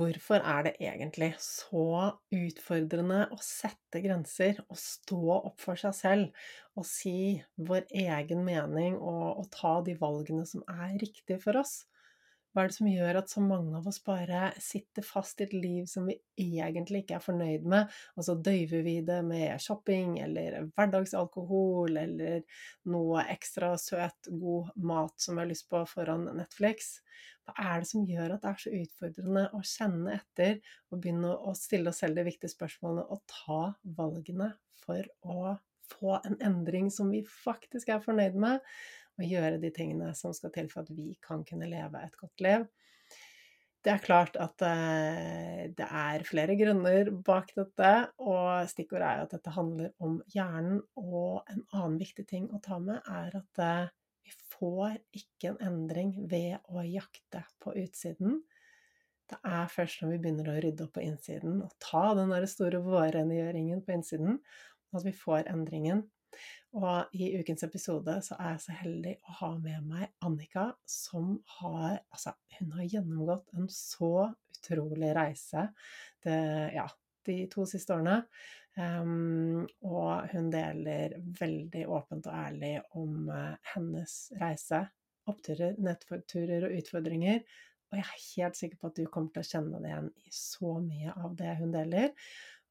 Hvorfor er det egentlig så utfordrende å sette grenser og stå opp for seg selv og si vår egen mening og, og ta de valgene som er riktige for oss? Hva er det som gjør at så mange av oss bare sitter fast i et liv som vi egentlig ikke er fornøyd med, og så døyver vi det med shopping eller hverdagsalkohol eller noe ekstra søt, god mat som vi har lyst på foran Netflix? Hva er det som gjør at det er så utfordrende å kjenne etter og begynne å stille oss selv de viktige spørsmålene og ta valgene for å få en endring som vi faktisk er fornøyd med, og gjøre de tingene som skal til for at vi kan kunne leve et godt liv. Det er klart at eh, det er flere grunner bak dette, og stikkordet er at dette handler om hjernen. Og en annen viktig ting å ta med er at eh, får ikke en endring ved å jakte på utsiden. Det er først når vi begynner å rydde opp på innsiden og ta den store vårrengjøringen på innsiden, at vi får endringen. Og i ukens episode så er jeg så heldig å ha med meg Annika, som har Altså, hun har gjennomgått en så utrolig reise det, ja, de to siste årene. Um, og hun deler veldig åpent og ærlig om uh, hennes reise. Oppturer, nettturer og utfordringer. Og jeg er helt sikker på at du kommer til å kjenne deg igjen i så mye av det hun deler.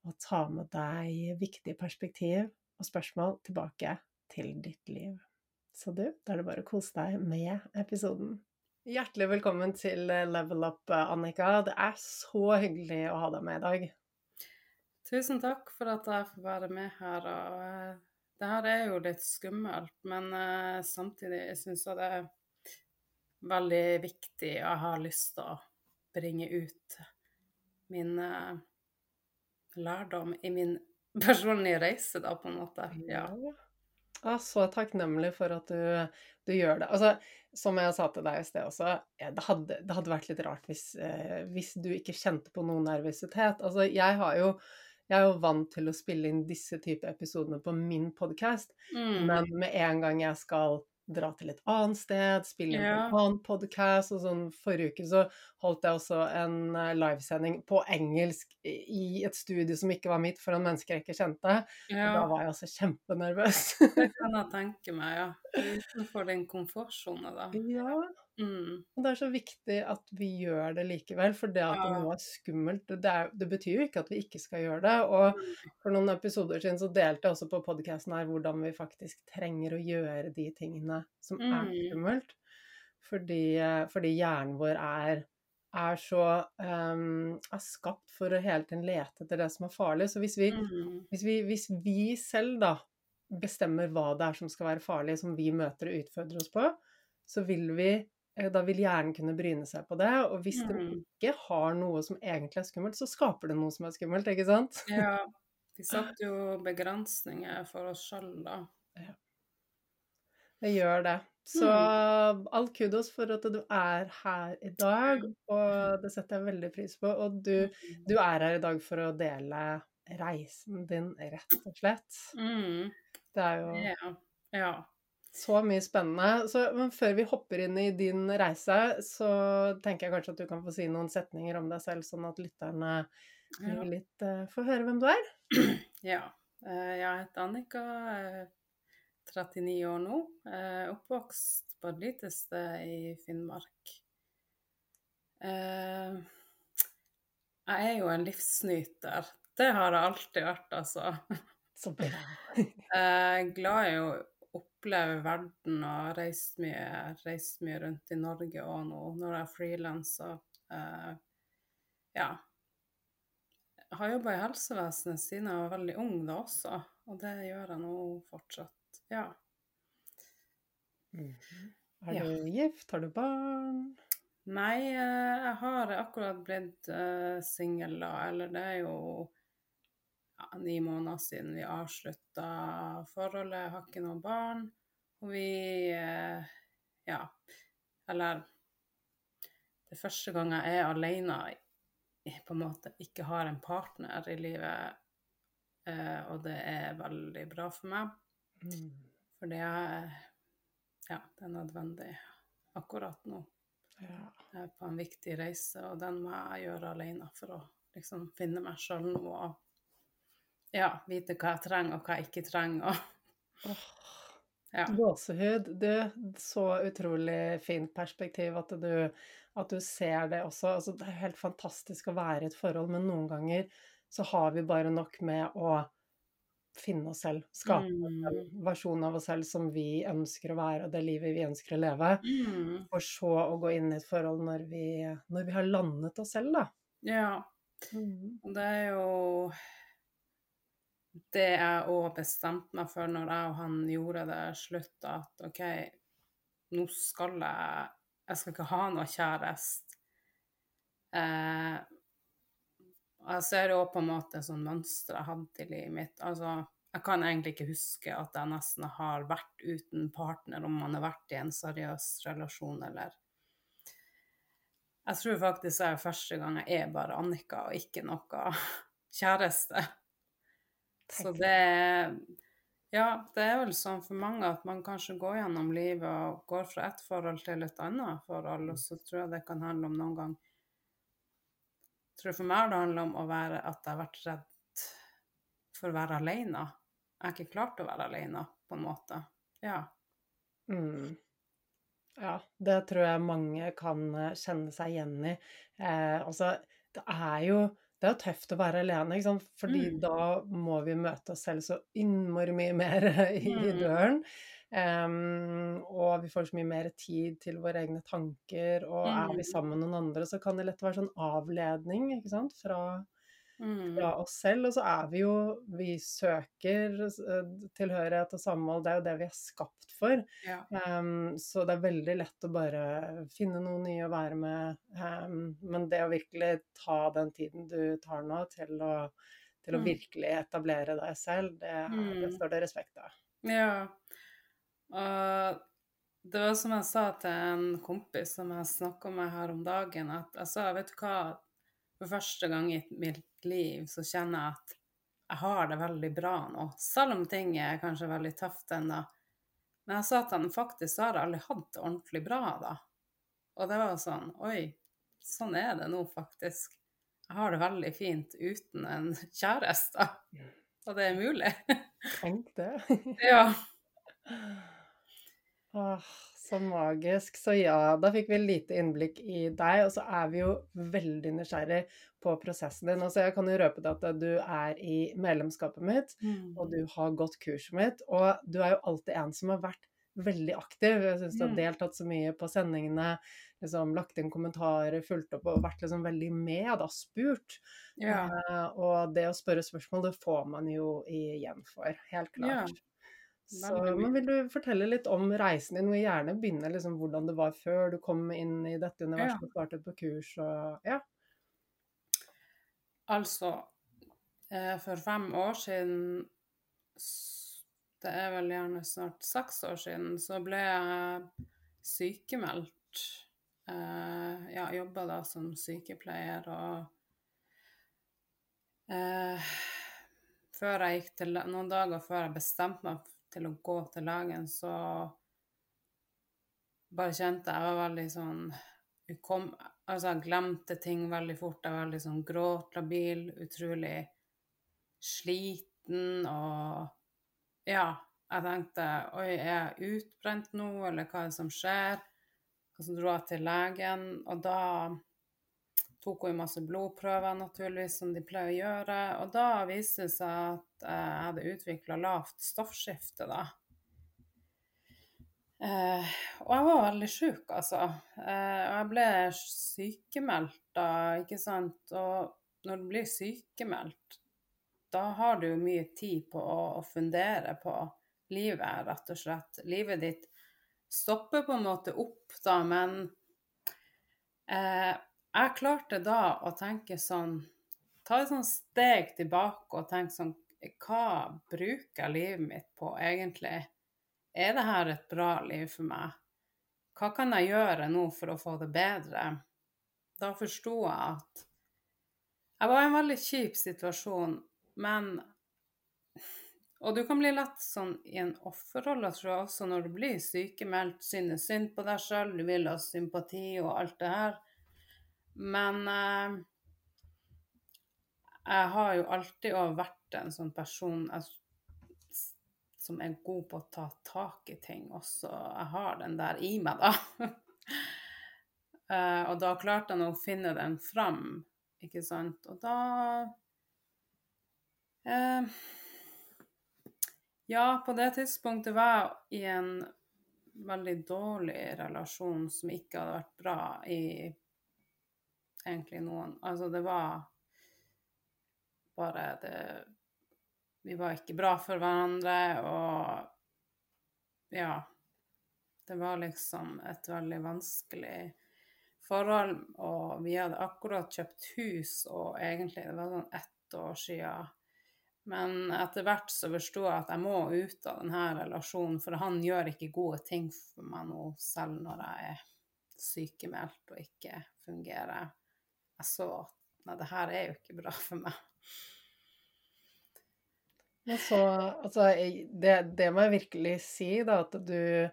Og ta med deg viktige perspektiv og spørsmål tilbake til ditt liv. Så du, da er det bare å kose deg med episoden. Hjertelig velkommen til Level Up, Annika. Det er så hyggelig å ha deg med i dag. Tusen takk for at jeg får være med her. og uh, Det her er jo litt skummelt, men uh, samtidig syns jeg det er veldig viktig, og jeg har lyst til å bringe ut min uh, lærdom i min personlige reise, da, på en måte. Ja. ja. så takknemlig for at du, du, gjør det. Altså, som jeg sa til deg i sted også, det, hadde, det, hadde, vært litt rart hvis, eh, hvis, du ikke kjente på noen nervøsitet. Altså, jeg har jo jeg er jo vant til å spille inn disse type episodene på min podkast, mm. men med en gang jeg skal dra til et annet sted, spille inn ja. en annen podkast. Og sånn forrige uke så holdt jeg også en eh, livesending på engelsk i et studio som ikke var mitt, foran mennesker jeg ikke kjente. Ja. Og da var jeg også kjempenervøs. det kan jeg tenke meg, ja. Utenfor den komfortsone, da. Ja. Mm. Og det er så viktig at vi gjør det likevel, for det at ja. noe er skummelt, det, er, det, betyr jo ikke at vi ikke skal gjøre det. Og for noen episoder siden så delte jeg også på podkasten her hvordan vi faktisk trenger å gjøre de tingene som mm. er skummelt. Fordi, fordi, hjernen vår er, er så um, er skapt for å hele tiden lete etter det som er farlig. Så hvis vi, mm. hvis vi, hvis vi selv da bestemmer hva det er som skal være farlig, som vi møter og utfordrer oss på, så vil vi da vil hjernen kunne bryne seg på det. Og hvis mm. den ikke har noe som egentlig er skummelt, så skaper det noe som er skummelt, ikke sant? Ja. De setter jo begrensninger for oss sjøl, da. Ja. Det gjør det. Så mm. all kudos for at du er her i dag, og det setter jeg veldig pris på. Og du, mm. du er her i dag for å dele reisen din, rett og slett. Mm. Det er jo ja. ja. Så mye spennende. Så, men før vi hopper inn i din reise, så tenker jeg kanskje at du kan få si noen setninger om deg selv, sånn at lytterne ja. litt uh, får høre hvem du er. Ja. Uh, jeg heter Annika, uh, 39 år nå. Oppvokst på et lite sted i Finnmark. jeg er jo en livsnyter. Det har jeg alltid vært, altså. Så bra. jeg er glad i å oppleve verden og reist mye, reist mye rundt i Norge og nå når jeg er frilanser. Uh, ja. Jeg har jobba i helsevesenet siden jeg var veldig ung da også, og det gjør jeg nå fortsatt. Ja. Mm -hmm. Er du ja. gift? Har du barn? Nei, eh, jeg har akkurat blitt uh, singel, da. Eller det er jo ja, ni måneder siden vi avslutta forholdet. Har ikke noen barn. Og vi eh, Ja. Eller Det er første gang jeg er alene, på en måte ikke har en partner i livet, eh, og det er veldig bra for meg. Mm. For det er Ja, det er nødvendig akkurat nå. Ja. Jeg er på en viktig reise, og den må jeg gjøre alene for å liksom finne meg sjøl nå og ja, vite hva jeg trenger, og hva jeg ikke trenger. Og, ja. Gåsehud. Du, så utrolig fint perspektiv at du, at du ser det også. Altså, det er helt fantastisk å være i et forhold, men noen ganger så har vi bare nok med å finne oss selv. Skape mm. en versjon av oss selv som vi ønsker å være, og det livet vi ønsker å leve. Mm. For så å gå inn i et forhold når vi, når vi har landet oss selv, da. Ja. Mm. Det er jo det jeg òg bestemte meg for når jeg og han gjorde det slutt, at OK, nå skal jeg Jeg skal ikke ha noe kjæreste. Eh, jeg ser jo på en måte sånn mønster jeg hadde i livet mitt. Altså, jeg kan egentlig ikke huske at jeg nesten har vært uten partner, om man har vært i en seriøs relasjon eller Jeg tror faktisk det er første gang jeg er bare Annika og ikke noe kjæreste. Så det Ja, det er vel sånn for mange at man kanskje går gjennom livet og går fra ett forhold til et annet forhold, og så tror jeg det kan handle om noen gang jeg tror for meg det handler om å være at jeg har vært redd for å være alene. Jeg har ikke klart å være alene, på en måte. Ja. Mm. Ja, det tror jeg mange kan eh, kjenne seg igjen i. Eh, altså, det er jo det er jo tøft å være alene, ikke sant? fordi mm. da må vi møte oss selv så innmari mye mer i mm. døren. Um, og vi får så mye mer tid til våre egne tanker, og mm. er vi mm. sammen med noen andre, så kan det lett være sånn avledning ikke sant? fra mm. fra oss selv. Og så er vi jo Vi søker tilhørighet og samhold. Det er jo det vi er skapt for. Ja. Um, så det er veldig lett å bare finne noe nye å være med. Um, men det å virkelig ta den tiden du tar nå til å, til å mm. virkelig etablere deg selv, det, mm. det står det respekt av. Ja. Og det var som jeg sa til en kompis som jeg snakka med her om dagen, at jeg sa vet du hva, for første gang i mitt liv så kjenner jeg at jeg har det veldig bra nå. Selv om ting er kanskje veldig tøft ennå. Men jeg sa at han faktisk har aldri hatt det ordentlig bra da. Og det var sånn Oi, sånn er det nå faktisk. Jeg har det veldig fint uten en kjæreste. Og det er mulig. Tenk det. ja. Åh, så magisk. Så ja, da fikk vi lite innblikk i deg, og så er vi jo veldig nysgjerrig på prosessen din. Altså, jeg kan jo røpe deg at du er i medlemskapet mitt, mm. og du har gått kurset mitt, og du er jo alltid en som har vært veldig aktiv. Jeg syns du har mm. deltatt så mye på sendingene, liksom lagt inn kommentarer, fulgt opp og vært liksom veldig med, da, spurt. Ja. Uh, og det å spørre spørsmål, det får man jo igjen for, helt klart. Ja. Så, men vil du fortelle litt om reisen din? Og gjerne begynne liksom hvordan det var før du kom inn i dette universet og startet på kurs og ja. Altså, eh, for fem år siden Det er vel gjerne snart seks år siden, så ble jeg sykemeldt. Ja, jeg jobba da som sykepleier og eh, før jeg gikk til, Noen dager før jeg bestemte meg til å gå til legen, så bare kjente jeg var veldig sånn ukom, Altså, glemte ting veldig fort. Jeg var sånn gråtlabil, utrolig sliten og Ja, jeg tenkte Oi, er jeg utbrent nå, eller hva er det som skjer? Og så dro jeg til legen, og da tok hun masse blodprøver, naturligvis, som de pleier å gjøre. Og da viste det seg at jeg hadde utvikla lavt stoffskifte, da. Eh, og jeg var veldig sjuk, altså. Eh, og jeg ble sykemeldt da, ikke sant. Og når du blir sykemeldt, da har du mye tid på å, å fundere på livet, rett og slett. Livet ditt stopper på en måte opp, da, men eh, jeg klarte da å tenke sånn Ta et sånt steg tilbake og tenke sånn Hva bruker jeg livet mitt på egentlig? Er det her et bra liv for meg? Hva kan jeg gjøre nå for å få det bedre? Da forsto jeg at jeg var i en veldig kjip situasjon, men Og du kan bli lett sånn i en offerrolle, tror jeg også, når du blir sykemeldt, synes synd på deg sjøl, du vil ha sympati og alt det her. Men eh, jeg har jo alltid vært en sånn person jeg, som er god på å ta tak i ting også. Jeg har den der i meg, da. eh, og da klarte jeg å finne den fram, ikke sant. Og da eh, Ja, på det tidspunktet var jeg i en veldig dårlig relasjon som ikke hadde vært bra i egentlig noen Altså, det var bare det Vi var ikke bra for hverandre, og ja Det var liksom et veldig vanskelig forhold, og vi hadde akkurat kjøpt hus, og egentlig det var sånn ett år sia men etter hvert så forsto jeg at jeg må ut av denne relasjonen, for han gjør ikke gode ting for meg nå, selv når jeg er sykemeldt og ikke fungerer. Jeg så at nei, det her er jo ikke bra for meg. Så, altså, det, det må jeg virkelig si, da, at du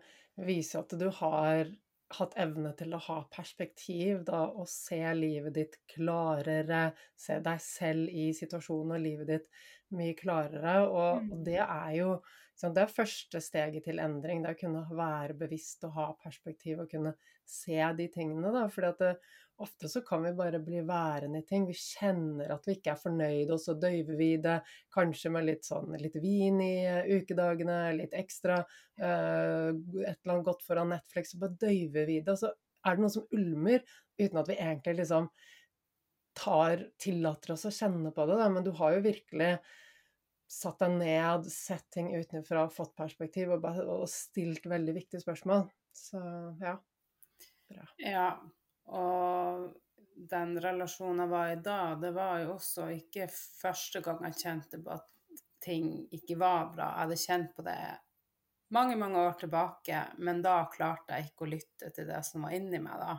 viser at du har hatt evne til å ha perspektiv, da, og se livet ditt klarere, se deg selv i situasjonen og livet ditt mye klarere. Og, og det Mm. er jo det er første steget til endring. Det er å kunne være bevisst og ha perspektiv og kunne se de tingene. da, fordi at det, ofte så kan vi bare bli værende i ting. Vi kjenner at vi ikke er fornøyde, og så døyver vi det kanskje med litt sånn litt vin i eh, ukedagene, litt ekstra, eh, et eller annet godt foran Netflix, så bare døyver vi det. Og så er det noe som ulmer, uten at vi egentlig liksom tar, tillater oss å kjenne på det, da. Men du har jo virkelig satt deg ned, sett ting utenfra, fått perspektiv og, og stilt veldig viktige spørsmål. Så ja. Bra. Ja, og den relasjonen jeg var i da, det var jo også ikke første gang jeg kjente på at ting ikke var bra. Jeg hadde kjent på det mange, mange år tilbake, men da klarte jeg ikke å lytte til det som var inni meg da.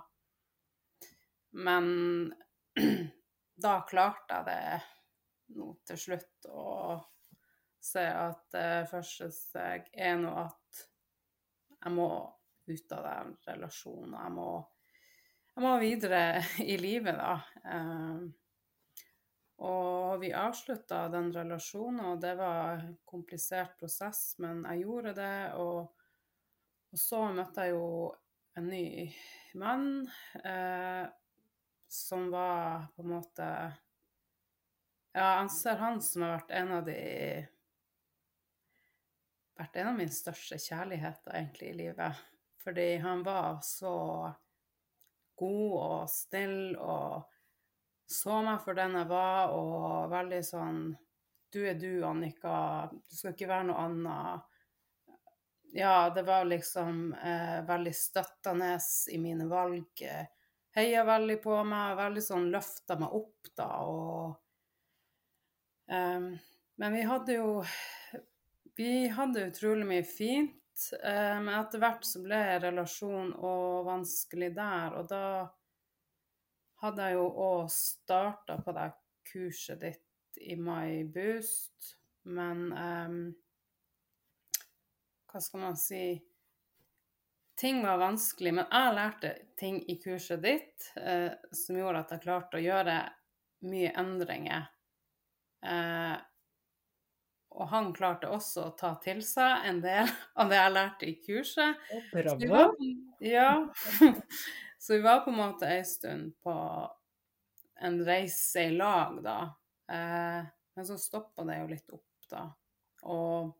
Men da klarte jeg det nå til slutt å se at det første steg er nå at jeg må ut av den relasjonen. Jeg må, jeg må videre i livet, da. Eh, og vi avslutta den relasjonen, og det var en komplisert prosess, men jeg gjorde det. Og, og så møtte jeg jo en ny mann eh, som var på en måte Ja, jeg anser han som har vært en av de vært en av mine største kjærligheter egentlig i livet. Fordi han var så god og snill og så meg for den jeg var, og veldig sånn Du er du, Annika. Du skal ikke være noe annet. Ja, det var liksom eh, veldig støttende i mine valg. Heia veldig på meg, veldig sånn løfta meg opp, da, og um, Men vi hadde jo vi hadde utrolig mye fint, eh, men etter hvert så ble relasjonen og vanskelig der, og da hadde jeg jo òg starta på det kurset ditt i My Boost, men um, hva skal man si Ting var vanskelig, men jeg lærte ting i kurset ditt uh, som gjorde at jeg klarte å gjøre mye endringer. Eh, og han klarte også å ta til seg en del av det jeg lærte i kurset. Å, Så vi var, ja. Så vi var på en måte ei stund på en reise i lag, da. Eh, men så stoppa det jo litt opp, da. Og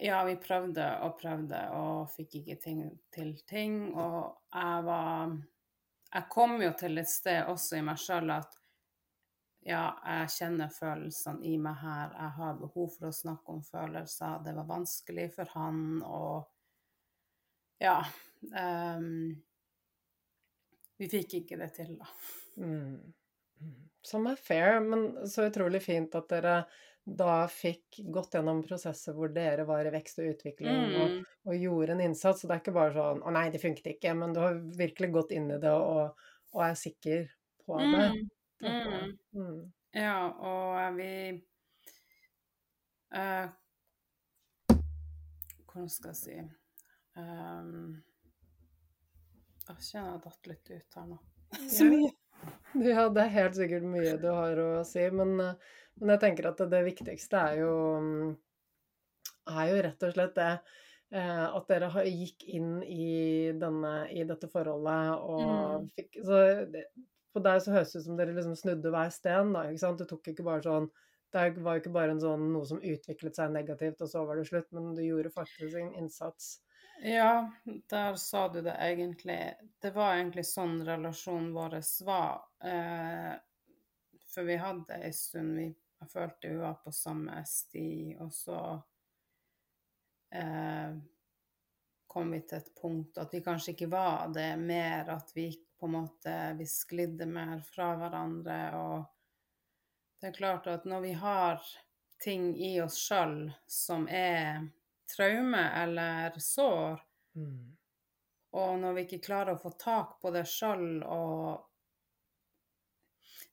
ja, vi prøvde og prøvde og fikk ikke ting, til ting. Og jeg var Jeg kom jo til et sted også i meg sjøl at ja, jeg kjenner følelsene i meg her. Jeg har behov for å snakke om følelser. Det var vanskelig for han, og ja um, Vi fikk ikke det til, da. Mm. Som er fair, men så utrolig fint at dere da fikk gått gjennom prosesser hvor dere var i vekst og utvikling og, Mm. og gjorde en innsats. Så det er ikke bare sånn 'Å nei, det funket ikke', men du har virkelig gått inn i det og, og er sikker på det. Mm. Mm. Mm. Ja, og vi uh, Hvordan skal jeg si um, Jeg kjenner jeg har datt litt ut her nå. Så mye. Ja, det er helt sikkert mye du har å si, men, eh, men jeg tenker at det, det viktigste er jo, mm, er jo rett og slett det eh, at dere gikk inn i, denne, i dette forholdet og Mm. fikk så det, På deg så høres det ut som dere liksom snudde hver sten, da, ikke sant? Du tok ikke bare sånn Det var ikke bare sånn, noe som utviklet seg negativt, og så var det slutt, men du gjorde faktisk en innsats. Ja, der sa du det egentlig. Det var egentlig sånn relasjonen vår var. Eh, for vi hadde ei stund vi, Jeg følte vi var på samme sti, og så eh, kom vi til et punkt at vi kanskje ikke var det mer, at vi på en måte vi sklidde mer fra hverandre. Og det er klart at når vi har ting i oss sjøl som er traume eller sår, Mm. og når vi ikke klarer å få tak på det sjøl og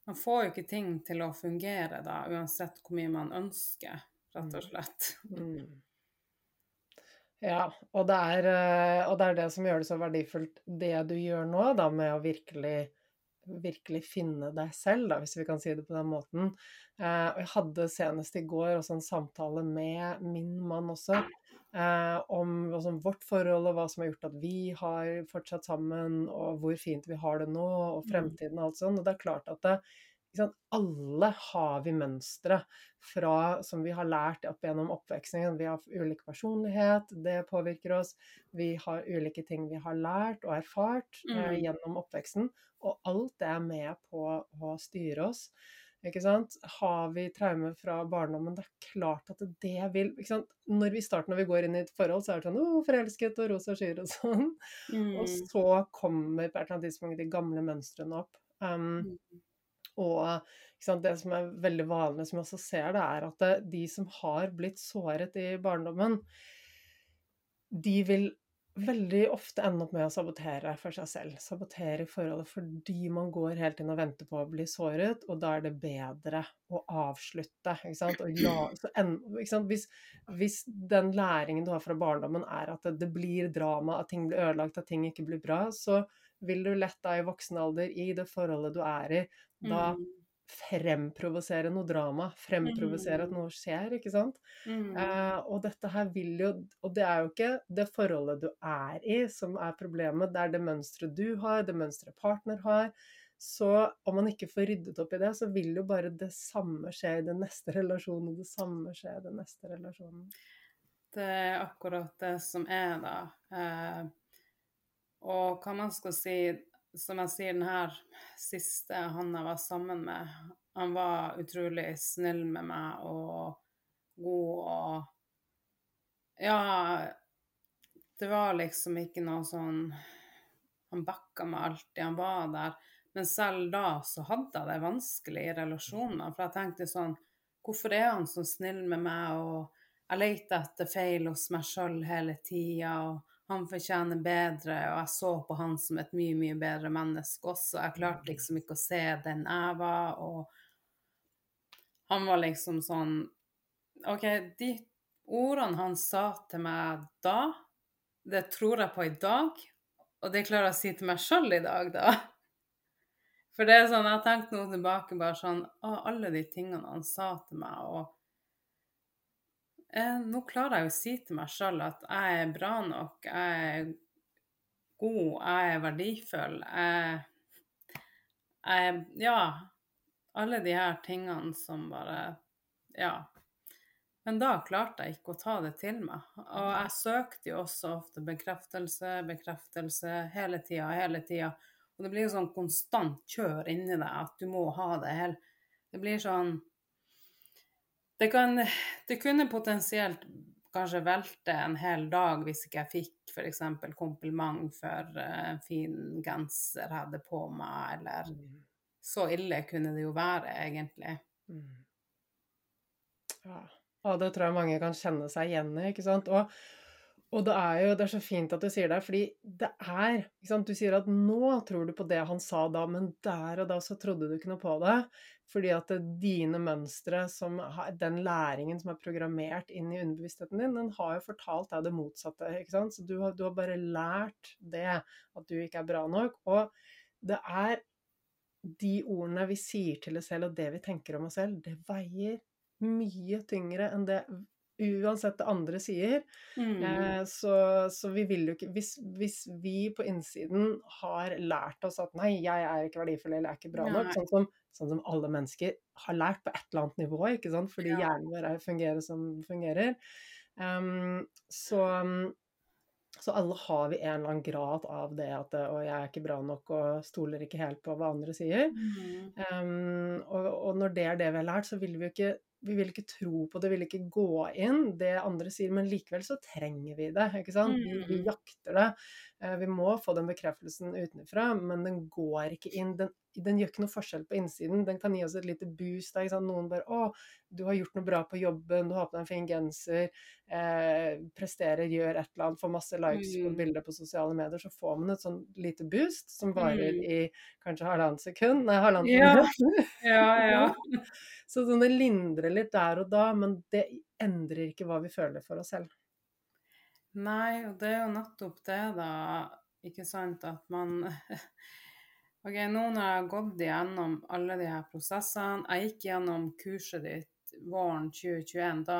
Man får jo ikke ting til å fungere da, uansett hvor mye man ønsker, rett og slett. Mm. Ja, og det, er, eh, og det er det som gjør det så verdifullt, det du gjør nå, da, med å virkelig, virkelig finne deg selv, da, hvis vi kan si det på den måten. Eh, jeg hadde senest i går også en samtale med min mann også, eh, om vårt forhold og hva som har gjort at vi har fortsatt sammen, og hvor fint vi har det nå, og fremtiden og alt sånt. Og det er klart at det, alle har vi mønstre fra, som vi har lært opp gjennom oppveksten. Vi har ulik personlighet, det påvirker oss. Vi har ulike ting vi har lært og erfart eh, Mm. gjennom oppveksten. Og alt det er med på å styre oss. Har vi traumer fra barndommen, det er klart at det vil? Når vi starter når vi går inn i et forhold, så er det sånn Å, forelsket og rosa skyer og sånn. Og Mm. så kommer på et eller annet tidspunkt de gamle mønstrene opp. Um. Og sant, det som er veldig vanlig, som jeg også ser det, er at det, de som har blitt såret i barndommen, de vil veldig ofte ende opp med å sabotere for seg selv. Sabotere i forholdet fordi man går helt inn og venter på å bli såret, og da er det bedre å avslutte. Ikke sant? Så en, ikke sant? Hvis, hvis den læringen du har fra barndommen er at det blir drama, at ting blir ødelagt, at ting ikke blir bra, så vil du lett da i voksen alder, i det forholdet du er i, da Mm. fremprovosere noe drama, fremprovosere at noe skjer, ikke sant? Mm. Eh, og dette her vil jo Og det er jo ikke det forholdet du er i som er problemet, det er det mønsteret du har, det mønsteret partner har. Så om man ikke får ryddet opp i det, så vil jo bare det samme skje i den neste relasjonen, og det samme skje i den neste relasjonen. Det er akkurat det som er, da. Eh, og hva man skal si Som jeg sier, den her siste han jeg var sammen med, han var utrolig snill med meg og god og Ja, det var liksom ikke noe sånn Han backa meg alltid, han var der. Men selv da så hadde jeg det vanskelig i relasjoner, for jeg tenkte sånn Hvorfor er han så snill med meg? og jeg leter etter feil hos meg sjøl hele tida, og han fortjener bedre, og jeg så på han som et mye, mye bedre menneske også. Jeg klarte liksom ikke å se den jeg var, og han var liksom sånn OK, de ordene han sa til meg da, det tror jeg på i dag, og det klarer jeg å si til meg sjøl i dag, da. For det er sånn, jeg har tenkt noe tilbake, bare sånn Å, alle de tingene han sa til meg, og eh, nå klarer jeg å si til meg sjøl at jeg er bra nok, jeg er god, jeg er verdifull, jeg, jeg Ja. Alle de her tingene som bare Ja. Men da klarte jeg ikke å ta det til meg. Og jeg søkte jo også ofte bekreftelse, bekreftelse hele tida, hele tida. Og det blir jo sånn konstant kjør inni deg at du må ha det hele Det blir sånn det, kan, det kunne potensielt kanskje velte en hel dag hvis ikke jeg fikk f.eks. kompliment for eh, en fin genser jeg hadde på meg, eller Mm. Så ille kunne det jo være, egentlig. Mm. Ja. Og det tror jeg mange kan kjenne seg igjen i, ikke sant. Og, og det er jo det er så fint at du sier det, fordi det er ikke sant? Du sier at nå tror du på det han sa da, men der og da så trodde du ikke noe på det. Fordi at dine mønstre, som den læringen som er programmert inn i underbevisstheten din, den har jo fortalt deg det motsatte. ikke sant? Så du har, du har bare lært det, at du ikke er bra nok. Og det er de ordene vi sier til oss selv, og det vi tenker om oss selv, det veier mye tyngre enn det uansett det andre sier. Mm. Eh, så, så vi vil jo ikke hvis, hvis vi på innsiden har lært oss at nei, jeg er ikke verdifull eller jeg er ikke bra nok, sånn som, sånn som alle mennesker har lært på et eller annet nivå, ikke sant, fordi Ja. hjernen vår er- fungerer som fungerer. um, så, så alle har vi en eller annen grad av det at Og jeg er ikke bra nok og stoler ikke helt på hva andre sier. Mm. Um, og, og når det er det vi har lært, så vil vi jo ikke vi vil ikke tro på det, vi vil ikke gå inn det andre sier, men likevel så trenger vi det. ikke sant? Vi, vi Mm. jakter det. Eh, Vi må få den bekreftelsen utenfra, men den går ikke inn. Den, den gjør ikke noe forskjell på innsiden. Den kan gi oss et lite boost. Noen bare 'Å, du har gjort noe bra på jobben, du har på deg en fin genser', eh, presterer, gjør et eller annet, får masse likes på Mm. bilder på sosiale medier, så får man et sånn lite boost som varer Mm. i kanskje halvannet sekund. Nei, halvannet Ja. Ja, ja. Så sånn, det lindrer litt der og da, men det endrer ikke hva vi føler for oss selv. Nei, og det er jo nettopp det, da. Ikke sant, at man OK, nå når jeg har gått gjennom alle de her prosessene Jeg gikk gjennom kurset ditt våren 2021. Da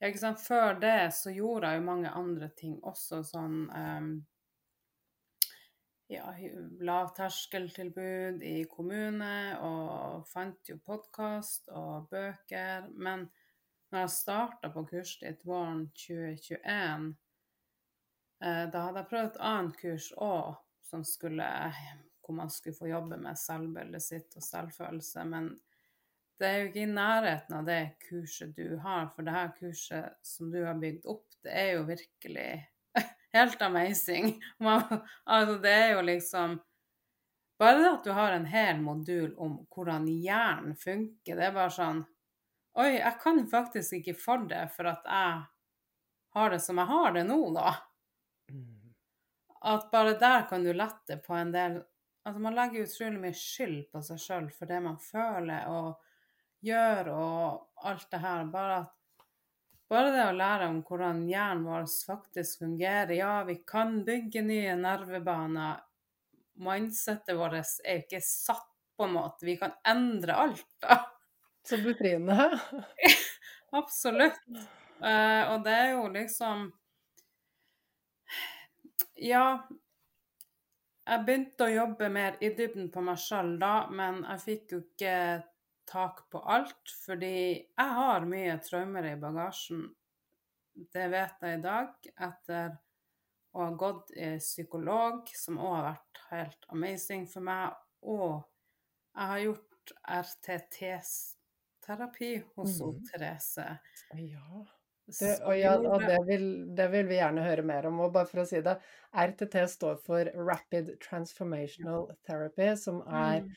ja, ikke sant, Før det så gjorde jeg jo mange andre ting også, sånn um, ja, lavterskeltilbud i kommune, og fant jo podkast og bøker. Men når jeg starta på kurset ditt våren 2021, eh, da hadde jeg prøvd et annet kurs òg, som skulle hvor man skulle få jobbe med selvbildet sitt og selvfølelse. Men det er jo ikke i nærheten av det kurset du har, for det her kurset som du har bygd opp, det er jo virkelig helt amazing. Man, altså, det er jo liksom Bare det at du har en hel modul om hvordan hjernen funker, det er bare sånn Oi, jeg kan faktisk ikke for det for at jeg har det som jeg har det nå, da. At bare der kan du lette på en del Altså, man legger utrolig mye skyld på seg sjøl for det man føler og gjør og alt det her. Bare at bare det å lære om hvordan hjernen vår faktisk fungerer Ja, vi kan bygge nye nervebaner. Mindsettet vårt er jo ikke satt på en måte. Vi kan endre alt, da. Så befriende. Absolutt. Uh, og det er jo liksom Ja, jeg begynte å jobbe mer i dybden på meg sjøl da, men jeg fikk jo ikke tak på alt, fordi jeg har mye traumer i bagasjen. Det vet jeg i dag, etter å ha gått i psykolog, som òg har vært helt amazing for meg, og jeg har gjort RTT-terapi hos mm. Therese. Ja. Det, og, ja, og det, vil, det vil vi gjerne høre mer om. Og bare for å si det, RTT står for Rapid Transformational Therapy, som er Mm.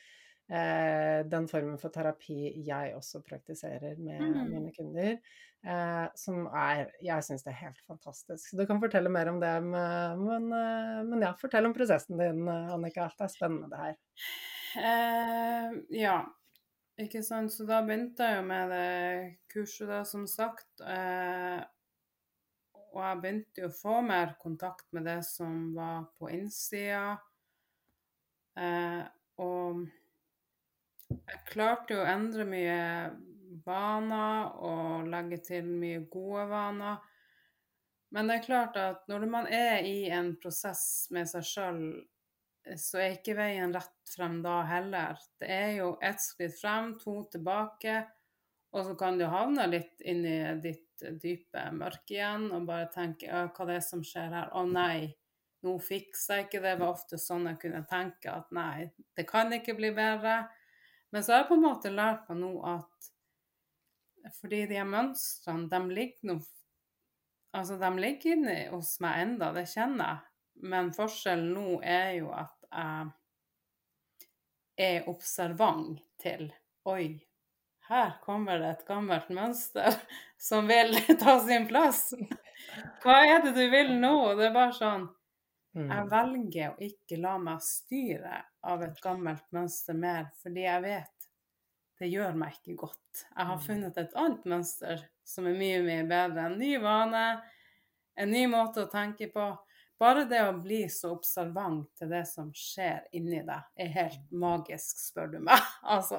eh, den formen for terapi jeg også praktiserer med Mm. mine kunder. Eh, som er Jeg syns det er helt fantastisk. Så du kan fortelle mer om det, men, men, eh, men ja, fortell om prosessen din, Annika. Det er spennende, det her. Uh, ja, ikke sant. Så da begynte jeg jo med det kurset, da, som sagt. Eh, og jeg begynte jo å få mer kontakt med det som var på innsida. Eh, og jeg klarte jo å endre mye vaner og legge til mye gode vaner. Men det er klart at når man er i en prosess med seg sjøl, så er ikke veien rett frem da heller. Det er jo ett skritt frem, to tilbake, og så kan du havne litt inn i ditt dype mørke igjen og bare tenke «Å, hva det er som skjer her? Å nei, nå fikser jeg ikke det. Det var ofte sånn jeg kunne tenke at nei, det kan ikke bli bedre. Men så har jeg på en måte lært meg nå at fordi de mønstrene, de ligger nå Altså, de ligger inni hos meg enda, det kjenner jeg. Men forskjellen nå er jo at jeg er observant til Oi, her kommer det et gammelt mønster som vil ta sin plass. Hva er det du vil nå? Det er bare sånn Jeg Mm. velger å ikke la meg styre av et gammelt mønster mer, fordi jeg vet det gjør meg ikke godt. Jeg har Mm. funnet et annet mønster som er mye, mye bedre. En ny vane, en ny måte å tenke på. Bare det å bli så observant til det som skjer inni deg, er helt magisk, spør du meg. Altså.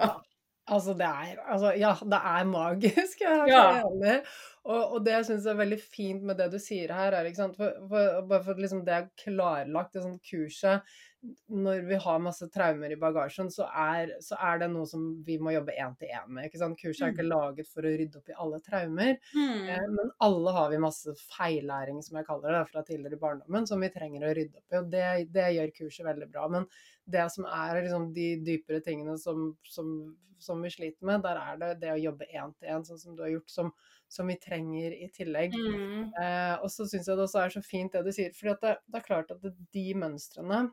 Altså, det er altså, ja, det er magisk. Jeg er Ja. enig. Og, og det jeg syns er veldig fint med det du sier her, er ikke sant for, for, Bare for liksom det er klarlagt, det sånn kurset Når vi har masse traumer i bagasjen, så er, så er det noe som vi må jobbe én til én med. ikke sant? Kurset er ikke laget for å rydde opp i alle traumer. Mm. Eh, Men alle har vi masse feillæring, som jeg kaller det, fra tidligere i barndommen, som vi trenger å rydde opp i. Og det, det gjør kurset veldig bra. Men det som er liksom de dypere tingene som, som, som vi sliter med, der er det det å jobbe én til én, sånn som du har gjort, som, som vi trenger i tillegg. Mm. Eh, og så syns jeg det også er så fint det du sier. For det, det er klart at det, de mønstrene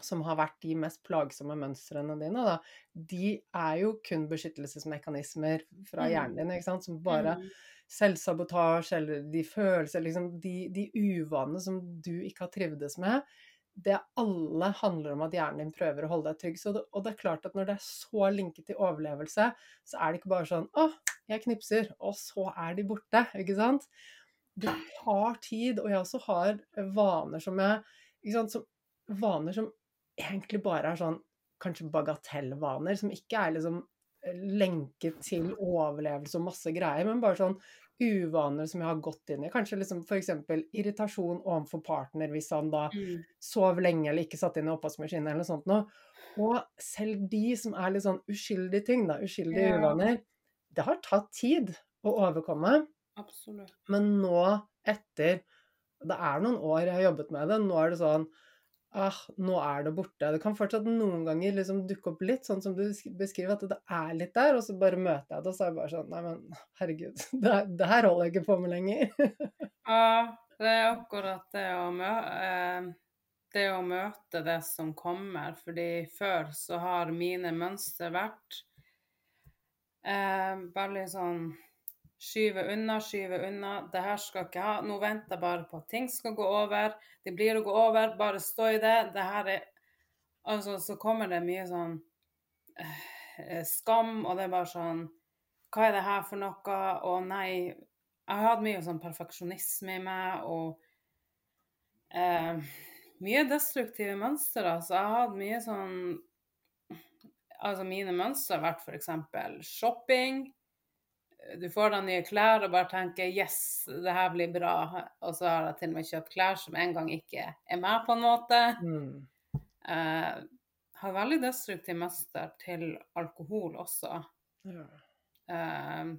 som har vært de mest plagsomme mønstrene dine, da, de er jo kun beskyttelsesmekanismer fra Mm. hjernen din, ikke sant, som bare Mm. selvsabotasje eller de følelser, liksom de, de uvanene som du ikke har trivdes med, det alle handler om at hjernen din prøver å holde deg trygg. Det, og det er klart at når det er så linket til overlevelse, så er det ikke bare sånn Å, jeg knipser, og så er de borte. Ikke sant? Det tar tid. Og jeg også har vaner som jeg ikke sant, som, Vaner som egentlig bare er sånn kanskje bagatellvaner, som ikke er liksom lenket til overlevelse og masse greier, men bare sånn uvaner som jeg har gått inn i. Kanskje liksom f.eks. irritasjon overfor partner hvis han da Mm. sov lenge eller ikke satt inn i oppvaskmaskinen eller noe sånt noe. Og selv de som er litt sånn uskyldige ting, da, uskyldige Ja. uvaner, det har tatt tid å overkomme. Absolutt. Men nå etter Det er noen år jeg har jobbet med det. Nå er det sånn ah, nå er det borte. Det kan fortsatt noen ganger liksom dukke opp litt, sånn som du beskriver, at det er litt der, og så bare møter jeg det, og så er det bare sånn Nei, men herregud, det, det her holder jeg ikke på med lenger. Ja, det er akkurat det å, mø eh, det å møte det som kommer. Fordi før så har mine mønstre vært eh, veldig sånn Skyve unna, skyve unna. Det her skal ikke ha. Nå venter jeg bare på at ting skal gå over. Det blir å gå over. Bare stå i det. Det her er Altså, så kommer det mye sånn eh, skam, og det er bare sånn Hva er det her for noe? Og nei. Jeg har hatt mye sånn perfeksjonisme i meg, og eh, mye destruktive mønstre. Altså, jeg har hatt mye sånn Altså, mine mønstre har vært f.eks. shopping. Du får deg nye klær og bare tenker 'yes, det her blir bra'. Og så har jeg til og med kjøpt klær som en gang ikke er med, på en måte. Mm. Eh, har veldig destruktiv mester til alkohol også. Ja. Eh,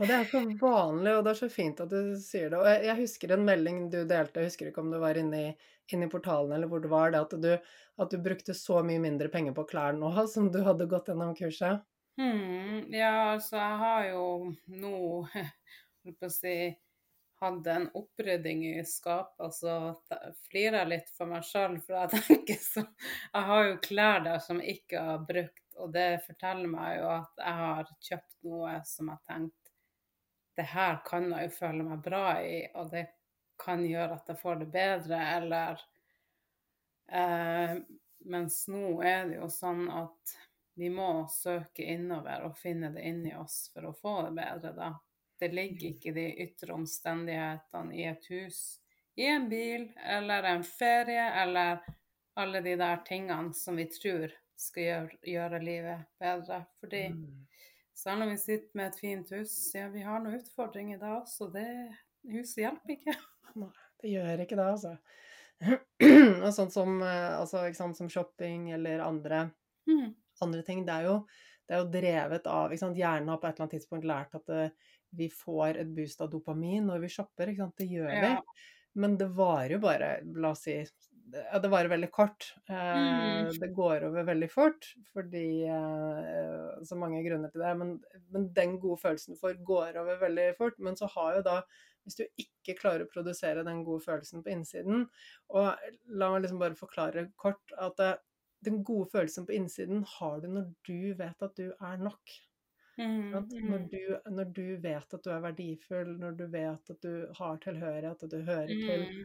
Og det er så vanlig, og det er så fint at du sier det. Og jeg, jeg husker en melding du delte, jeg husker ikke om du var inne i, inne i portalen eller hvor det var, det at du, at du brukte så mye mindre penger på klær nå som du hadde gått gjennom kurset. Hmm, ja, altså, jeg har jo nå holdt på å si hatt en opprydding i skapet, og så t- flirer jeg litt for meg sjøl, for jeg tenker så Jeg har jo klær der som jeg ikke har brukt, og det forteller meg jo at jeg har kjøpt noe som jeg tenkte det her kan jeg jo føle meg bra i, og det kan gjøre at jeg får det bedre, eller eh, Mens nå er det jo sånn at vi må søke innover og finne det inni oss for å få det bedre, da. Det ligger ikke de ytre omstendighetene i et hus, i en bil eller en ferie eller alle de der tingene som vi tror skal gjøre, gjøre livet bedre. Fordi Mm. selv om vi sitter med et fint hus, ja, vi har noen utfordringer da også. Det huset hjelper ikke. Nei, det gjør ikke det, altså. Og sånn som, eh, altså, sant, som shopping eller andre, Mm. Andre ting, det er, jo, det er jo drevet av? Hjernen har på et eller annet tidspunkt lært at det, vi får et boost av dopamin når vi shopper. Det gjør vi. Ja. Men det varer jo bare, la oss si ja, det varer veldig kort. Eh, Mm. Det går over veldig fort, fordi eh, Så mange grunner til det. Men, men den gode følelsen du får, går over veldig fort. Men så har jo da Hvis du ikke klarer å produsere den gode følelsen på innsiden Og la meg liksom bare forklare kort at eh, den gode følelsen på innsiden har du når du vet at du er nok. Mm, når, mm, du, når du vet at du er verdifull, når du vet at du har tilhørighet, at du hører til, mm,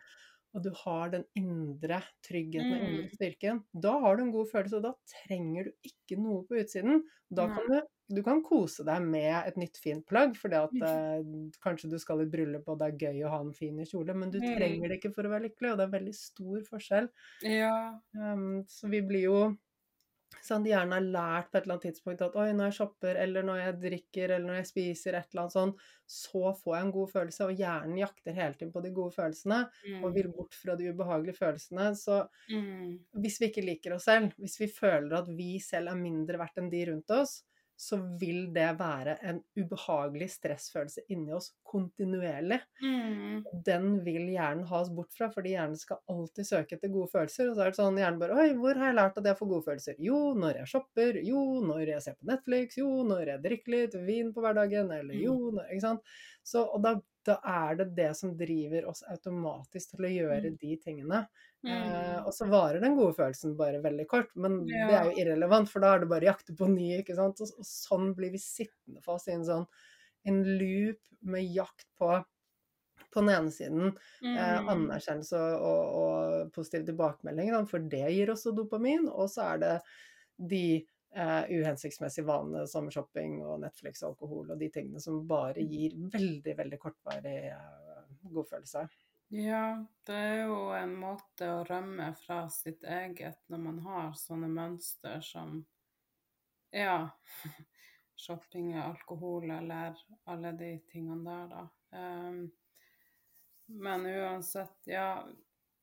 og du har den indre tryggheten og indre Mm. styrken, da har du en god følelse, og da trenger du ikke noe på utsiden. Da kan du, du kan kose deg med et nytt fint plagg, for at eh, kanskje du skal i bryllup og det er gøy å ha en fin kjole, men du Mm. trenger det ikke for å være lykkelig, og det er veldig stor forskjell. Ja. Um, så vi blir jo Sånn, de gjerne har lært på et eller annet tidspunkt at oi, når jeg shopper, eller når jeg drikker, eller når jeg spiser et eller annet sånn, så får jeg en god følelse, og hjernen jakter hele tiden på de gode følelsene, og Mm. vil bort fra de ubehagelige følelsene. Så Mm. hvis vi ikke liker oss selv, hvis vi føler at vi selv er mindre verdt enn de rundt oss, så vil det være en ubehagelig stressfølelse inni oss kontinuerlig. Mm. Den vil hjernen ha oss bort fra, fordi hjernen skal alltid søke etter gode følelser. Og så er det sånn hjernen bare Oi, hvor har jeg lært at jeg får gode følelser? Jo, når jeg shopper. Jo, når jeg ser på Netflix. Jo, når jeg drikker litt vin på hverdagen. Eller jo, når Ikke sant? Så, og da, da er det det som driver oss automatisk til å gjøre Mm. de tingene. Eh, Mm. og så varer den gode følelsen bare veldig kort, men det er jo irrelevant, for da er det bare jakte på ny, ikke sant. Og, og sånn blir vi sittende fast i en sånn en loop med jakt på på den ene siden eh, Mm. anerkjennelse og, og, og positiv tilbakemelding, for det gir også dopamin. Og så er det de eh, uhensiktsmessige vanene som shopping og Netflix og alkohol og de tingene som bare gir veldig, veldig kortvarig eh, godfølelse. Ja, det er jo en måte å rømme fra sitt eget når man har sånne mønster som ja, shopping, alkohol eller alle de tingene der, da. Um, men uansett, ja,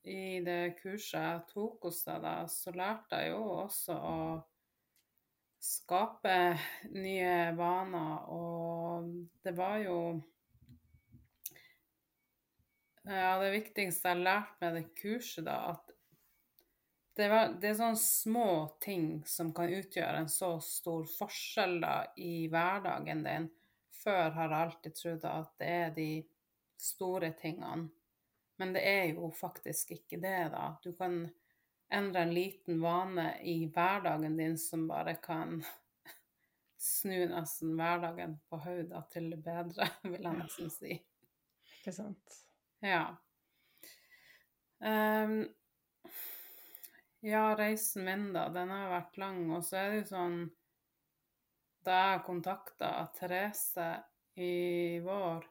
i det kurset jeg tok hos deg, da, så lærte jeg jo også å skape nye vaner, og det var jo Ja, det viktigste jeg lærte med det kurset, da, at det, var, det er sånne små ting som kan utgjøre en så stor forskjell da, i hverdagen din. Før har jeg alltid trodd at det er de store tingene. Men det er jo faktisk ikke det, da. Du kan endre en liten vane i hverdagen din som bare kan snu nesten hverdagen på hodet til det bedre, vil jeg nesten si. Ikke sant? Ja. Um, ja, reisen min, da, den har vært lang. Og så er det jo sånn Da jeg kontakta Therese i vår,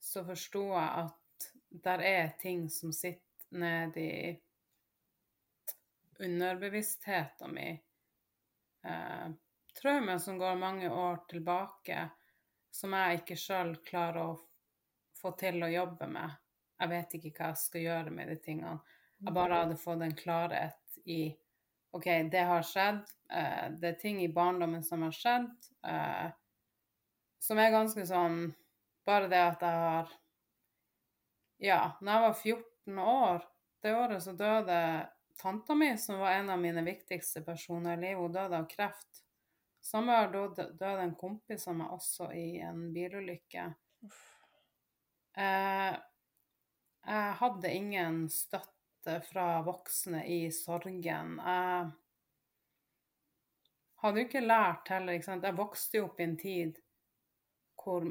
så forsto jeg at der er ting som sitter nedi underbevisstheten min. Eh, traumer som går mange år tilbake, som jeg ikke sjøl klarer å få til å jobbe med. Jeg vet ikke hva jeg skal gjøre med de tingene. Jeg bare hadde fått en klarhet i OK, det har skjedd. Eh, det er ting i barndommen som har skjedd, eh, som er ganske sånn Bare det at jeg har Ja, når jeg var 14 år, det året så døde tanta mi, som var en av mine viktigste personer i livet, hun døde av kreft. Samme år døde, en kompis av meg også i en bilulykke. Eh, jeg hadde ingen støtte fra voksne i sorgen. Jeg hadde jo ikke lært heller, ikke sant. Jeg vokste jo opp i en tid hvor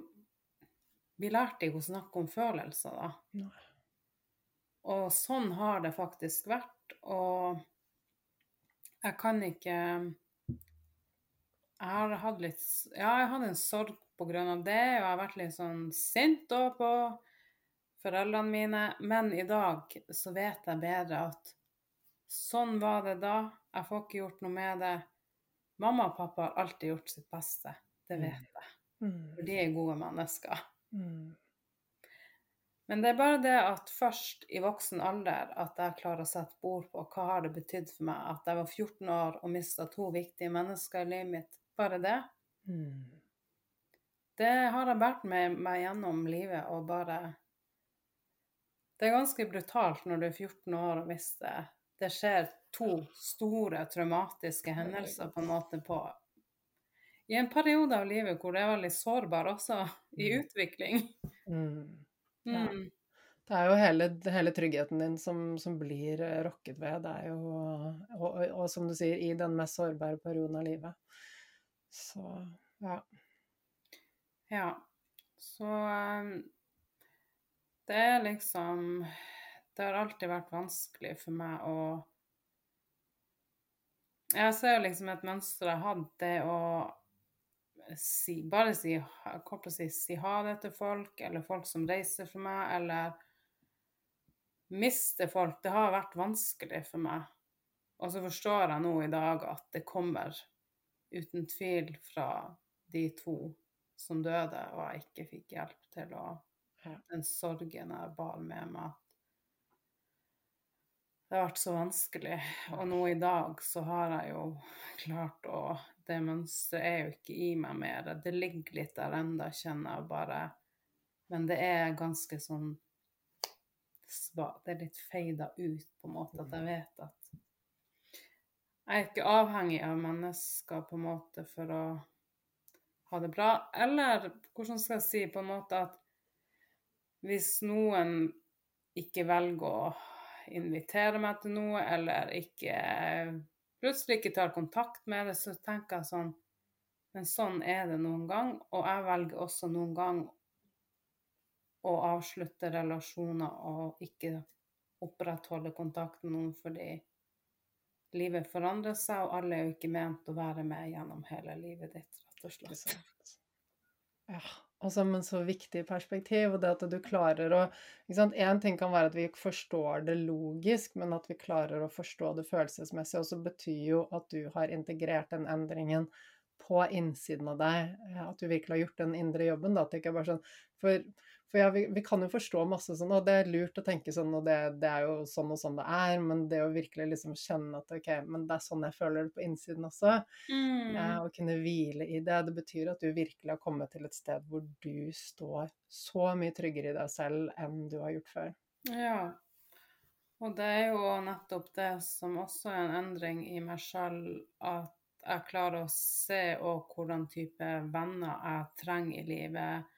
vi lærte ikke å snakke om følelser, da. Nei. Og sånn har det faktisk vært. Og jeg kan ikke Jeg har hatt litt Ja, jeg hadde en sorg på grunn av det, og jeg har vært litt sånn sint òg på foreldrene mine. Men i dag så vet jeg bedre at sånn var det da. Jeg får ikke gjort noe med det. Mamma og pappa har alltid gjort sitt beste. Det Mm. vet jeg. Mm. For de er gode mennesker. Mm. Men det er bare det at først i voksen alder at jeg klarer å sette bord på hva har det betydd for meg at jeg var 14 år og mista to viktige mennesker i livet mitt. Bare det. Mm. Det har jeg båret med meg gjennom livet og bare Det er ganske brutalt når du er 14 år og mister Det skjer to store traumatiske hendelser på en måte på I en periode av livet hvor det er veldig sårbar også, i Mm. utvikling. Mm. Ja. Mm. Det er jo hele, hele tryggheten din som, som blir eh, rokket ved. Det er jo og, og, og som du sier, i den mest sårbare perioden av livet. Så ja. Ja. Så um, det er liksom Det har alltid vært vanskelig for meg å Jeg ser jo liksom et mønster jeg har hatt, det å si, bare si, kort å si, si ha det til folk, eller folk som reiser for meg, eller miste folk. Det har vært vanskelig for meg. Og så forstår jeg nå i dag at det kommer uten tvil fra de to som døde, og jeg ikke fikk hjelp til å. Den sorgen jeg bar med meg. Det har vært så vanskelig. Og nå i dag så har jeg jo klart å Det mønsteret er jo ikke i meg mer. Det ligger litt der enda, kjenner jeg bare. Men det er ganske sånn Det er litt feida ut, på en måte, at jeg vet at jeg er ikke avhengig av mennesker på en måte for å ha det bra. Eller hvordan skal jeg si på en måte at hvis noen ikke velger å invitere meg til noe, eller ikke plutselig ikke tar kontakt med det, så tenker jeg sånn Men sånn er det noen gang, og jeg velger også noen gang å avslutte relasjoner og ikke opprettholde kontakt med noen fordi livet forandrer seg, og alle er jo ikke ment å være med gjennom hele livet ditt, rett og slett. sant. Ja, som en så viktig perspektiv, og det at du klarer å? En ting kan være at vi ikke forstår det logisk, men at vi klarer å forstå det følelsesmessig, også betyr jo at du har integrert den endringen på innsiden av deg, eh, at du virkelig har gjort den indre jobben, da, at det ikke er bare sånn For, for ja, vi, vi kan jo forstå masse sånn, og det er lurt å tenke sånn, og det, det er jo sånn og sånn det er, men det å virkelig liksom kjenne at ok, men det er sånn jeg føler det på innsiden også, Mm. ja, Å kunne hvile i det. Det betyr at du virkelig har kommet til et sted hvor du står så mye tryggere i deg selv enn du har gjort før. Ja. Og det er jo nettopp det som også er en endring i meg selv, at jeg klarer å se òg hvordan type venner jeg trenger i livet.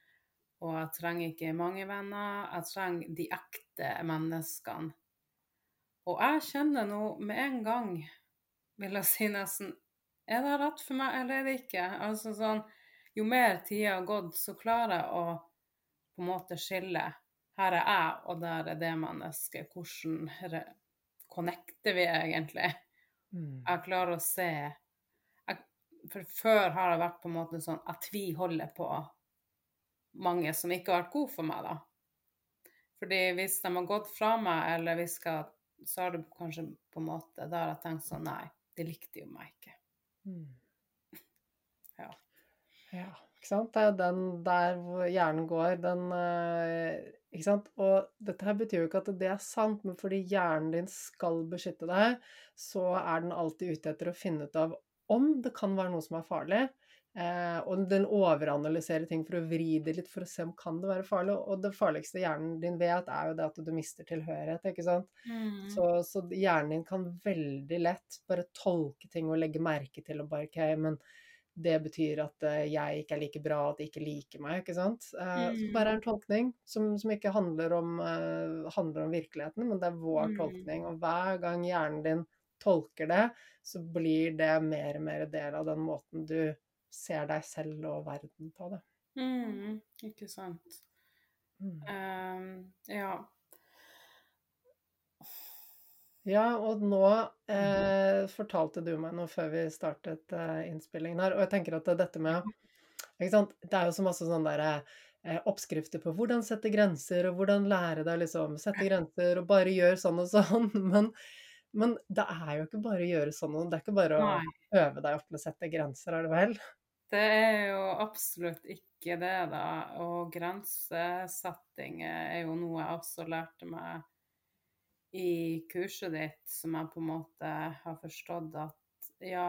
Og jeg trenger ikke mange venner, jeg trenger de ekte menneskene. Og jeg kjenner nå med en gang, vil jeg si nesten, er det rett for meg, eller er det ikke? Altså sånn, jo mer tida har gått, så klarer jeg å på en måte skille. Her er jeg, og der er det mennesket. Hvordan connecter vi egentlig? Jeg klarer å se jeg, For før har det vært på en måte sånn at vi holder på mange som ikke har vært gode for meg, da. Fordi hvis de har gått fra meg, eller vi skal Så har det kanskje på en måte Da har jeg tenkt sånn Nei, de likte jo meg ikke. Mm. Ja. Ja, ikke sant? Det er jo den der hvor hjernen går, den eh, Ikke sant? Og dette her betyr jo ikke at det er sant, men fordi hjernen din skal beskytte deg, så er den alltid ute etter å finne ut av om det kan være noe som er farlig. Eh, og den overanalyserer ting for å vri det litt for å se om kan det være farlig. Og det farligste hjernen din vet, er jo det at du mister tilhørighet, ikke sant? Så, så hjernen din kan veldig lett bare tolke ting og legge merke til og bare OK, men det betyr at eh, jeg ikke er like bra, at de ikke liker meg, ikke sant? Eh, Så Mm. bare er en tolkning som, som ikke handler om, handler om virkeligheten, men det er vår Mm. tolkning. Og hver gang hjernen din tolker det, så blir det mer og mer del av den måten du ser deg selv og verden på det. Mm, ikke sant. Mm. Um, ja. Ja, og nå eh, fortalte du meg noe før vi startet eh, innspillingen her, og jeg tenker at dette med ikke sant? Det er jo så masse sånne der, eh, oppskrifter på hvordan sette grenser, og hvordan lære deg liksom sette grenser, og bare gjør sånn og sånn, men, men det er jo ikke bare å gjøre sånn, og det er ikke bare å øve deg opp til å sette grenser, er det vel? Det er jo absolutt ikke det, da. Og grensesetting er jo noe jeg også lærte meg i kurset ditt, som jeg på en måte har forstått at ja,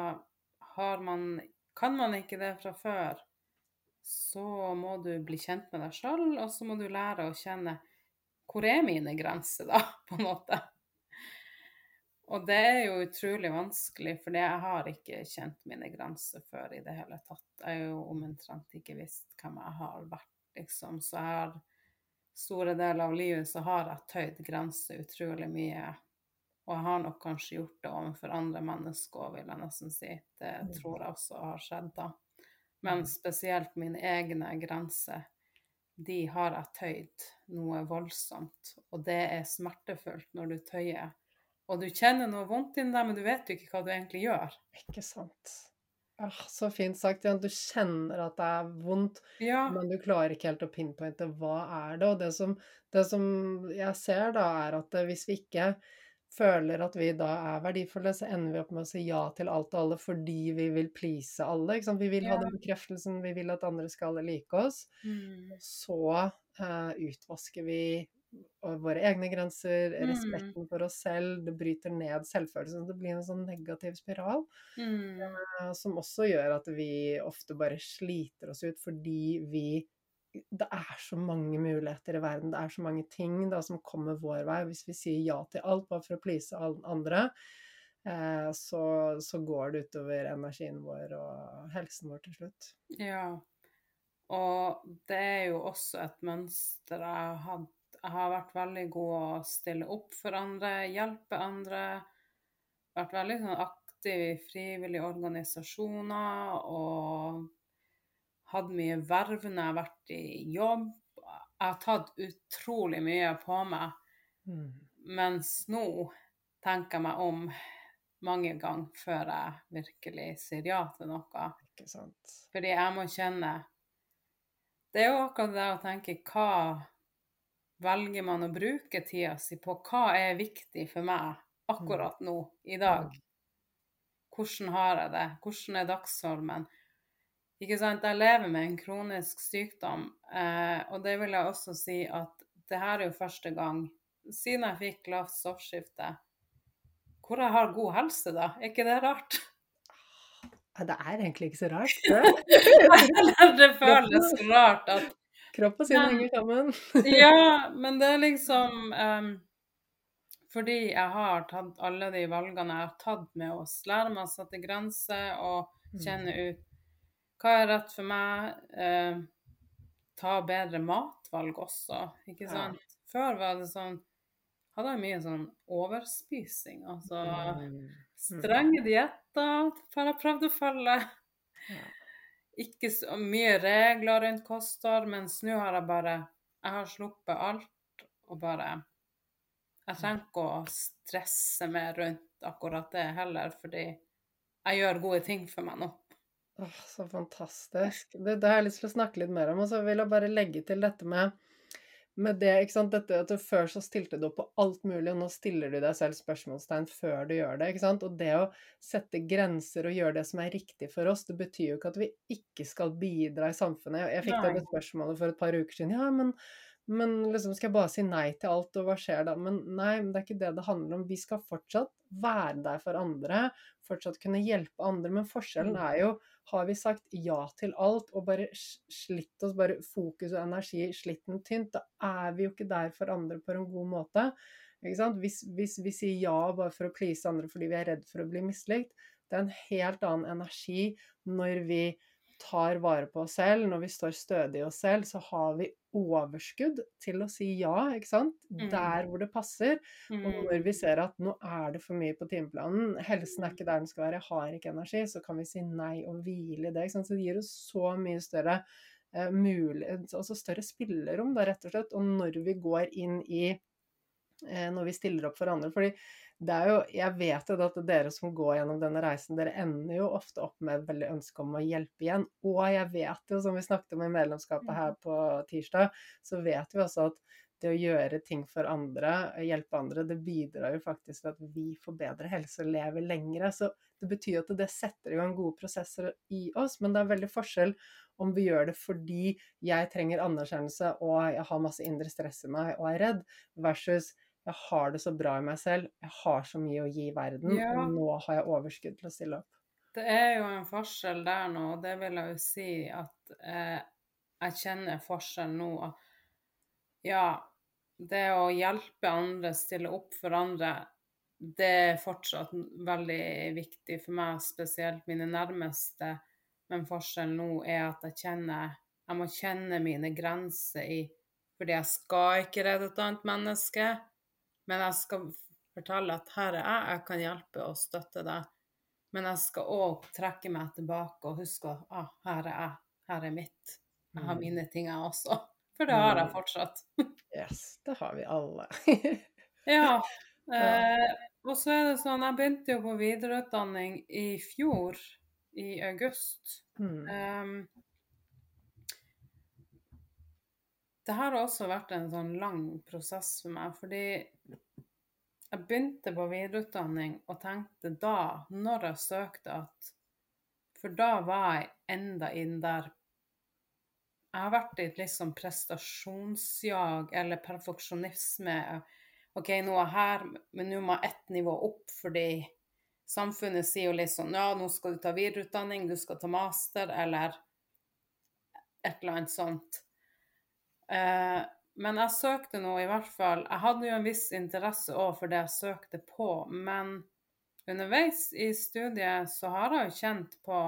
har man Kan man ikke det fra før, så må du bli kjent med deg sjøl, og så må du lære å kjenne hvor er mine grenser, da, på en måte. Og det er jo utrolig vanskelig, for jeg har ikke kjent mine grenser før i det hele tatt. Jeg har jo omtrent ikke visst hvem jeg har vært, liksom. Så jeg har store deler av livet så har jeg tøyd grenser utrolig mye. Og jeg har nok kanskje gjort det overfor andre mennesker vil jeg nesten si. Det tror jeg også har skjedd, da. Men spesielt mine egne grenser, de har jeg tøyd noe voldsomt. Og det er smertefullt når du tøyer. Og du kjenner noe vondt inni deg, men du vet jo ikke hva du egentlig gjør. Ikke sant? Ah, så fint sagt, Ja, Du kjenner at det er vondt, Ja. Men du klarer ikke helt å pinpointe hva er det. Og det som, det som jeg ser da, er at hvis vi ikke føler at vi da er verdifulle, så ender vi opp med å si ja til alt og alle fordi vi vil please alle. Vi vil ha den bekreftelsen, vi vil at andre skal like oss. Mm. Så uh, utvasker vi eh, våre egne grenser, Mm. respekten for oss selv, det bryter ned selvfølelsen. Det blir en sånn negativ spiral Mm. uh, som også gjør at vi ofte bare sliter oss ut fordi vi det er så mange muligheter i verden, det er så mange ting da, som kommer vår vei. Hvis vi sier ja til alt bare for å please alle andre, eh, så, så går det utover energien vår og helsen vår til slutt. Ja. Og det er jo også et mønster jeg har hatt. Jeg har vært veldig god å stille opp for andre, hjelpe andre. Vært veldig sånn aktiv i frivillige organisasjoner og hatt mye verv når jeg har vært i jobb. Jeg har tatt utrolig mye på meg. Mm. Mens nå tenker jeg meg om mange ganger før jeg virkelig sier ja til noe. Ikke sant? Fordi jeg må kjenne Det er jo akkurat det å tenke hva velger man å bruke tida si på? Hva er viktig for meg akkurat nå, i dag? Hvordan har jeg det? Hvordan er dagsformen? Ikke sant? Jeg lever med en kronisk sykdom, eh, og det vil jeg også si at det her er jo første gang siden jeg fikk lavt stoffskifte, hvor jeg har god helse, da. Er ikke det rart? Det er egentlig ikke så rart. Det føles rart at Kropp og sinn henger sammen. Ja, men det er liksom um, Fordi jeg har tatt alle de valgene jeg har tatt med å lære meg å sette grenser og kjenne ut hva er rett for meg. eh, ta bedre matvalg også, ikke Ja. sant. Før var det sånn Hadde jeg mye sånn overspising. Altså Mm. strenge dietter jeg prøvde å følge. Ja. Ikke så mye regler rundt kosthold, mens nå har jeg bare Jeg har sluppet alt og bare Jeg trenger ikke å stresse mer rundt akkurat det heller, fordi jeg gjør gode ting for meg nå. Åh, så fantastisk. Det, det har jeg lyst til å snakke litt mer om. Og så vil jeg bare legge til dette med, med det, ikke sant? Dette at Før så stilte du opp på alt mulig, og nå stiller du deg selv spørsmålstegn før du gjør det. ikke sant? Og det å sette grenser og gjøre det som er riktig for oss, det betyr jo ikke at vi ikke skal bidra i samfunnet. Jeg fikk dette det spørsmålet for et par uker siden. Ja, men, men liksom skal jeg bare si nei til alt, og hva skjer da? Men nei, det er ikke det det handler om. Vi skal fortsatt være der for andre, fortsatt kunne hjelpe andre, men forskjellen er jo har vi sagt ja til alt og bare slitt oss, bare fokus og energi, slitt den tynt, da er vi jo ikke der for andre på en god måte. Ikke? Hvis, hvis vi sier ja bare for å please andre fordi vi er redd for å bli mislikt, det er en helt annen energi når vi tar vare på oss selv, når vi står stødig i oss selv, så har vi overskudd til å si ja, ikke sant? Mm. Der hvor det passer. Og Mm. når vi ser at nå er det for mye på timeplanen, helsen er ikke der den skal være, jeg har ikke energi, så kan vi si nei og hvile i det. Ikke sant? Så det gir oss så mye større eh, mulighet, altså større spillerom, da, rett og slett. Og når vi går inn i eh, Når vi stiller opp for andre. fordi det er jo, Jeg vet jo at dere som går gjennom denne reisen, dere ender jo ofte opp med et veldig ønske om å hjelpe igjen. Og jeg vet jo, som vi snakket om i medlemskapet her på tirsdag, så vet vi også at det å gjøre ting for andre, hjelpe andre, det bidrar jo faktisk til at vi får bedre helse og lever lengre. Så det betyr at det setter i gang gode prosesser i oss, men det er veldig forskjell om vi gjør det fordi jeg trenger anerkjennelse og jeg har masse indre stress i meg og er redd, versus jeg har det så bra i meg selv, jeg har så mye å gi verden, Ja. og nå har jeg overskudd til å stille opp. Det er jo en forskjell der nå, og det vil jeg jo si at eh, jeg kjenner forskjell nå. Ja, det å hjelpe andre, stille opp for andre, det er fortsatt veldig viktig for meg, spesielt mine nærmeste. Men forskjellen nå er at jeg kjenner Jeg må kjenne mine grenser i Fordi jeg skal ikke redde et annet menneske, men jeg skal fortelle at her er jeg, jeg kan hjelpe og støtte deg. Men jeg skal òg trekke meg tilbake og huske at ah, her er jeg, her er mitt. Jeg har Mm. mine ting, jeg også. For det har jeg Mm. fortsatt. Yes, det har vi alle. Ja. Eh, og så er det sånn, jeg begynte jo på videreutdanning i fjor, i august. Mm. Um, det har også vært en sånn lang prosess for meg, fordi jeg begynte på videreutdanning og tenkte da, når jeg søkte, at For da var jeg enda inn der Jeg har vært i et litt sånn prestasjonsjag eller perfeksjonisme. OK, nå er jeg her, men nå må jeg ett nivå opp fordi samfunnet sier jo litt sånn Ja, nå skal du ta videreutdanning, du skal ta master, eller et eller annet sånt. Eh, men jeg søkte nå i hvert fall Jeg hadde jo en viss interesse òg for det jeg søkte på, men underveis i studiet så har jeg jo kjent på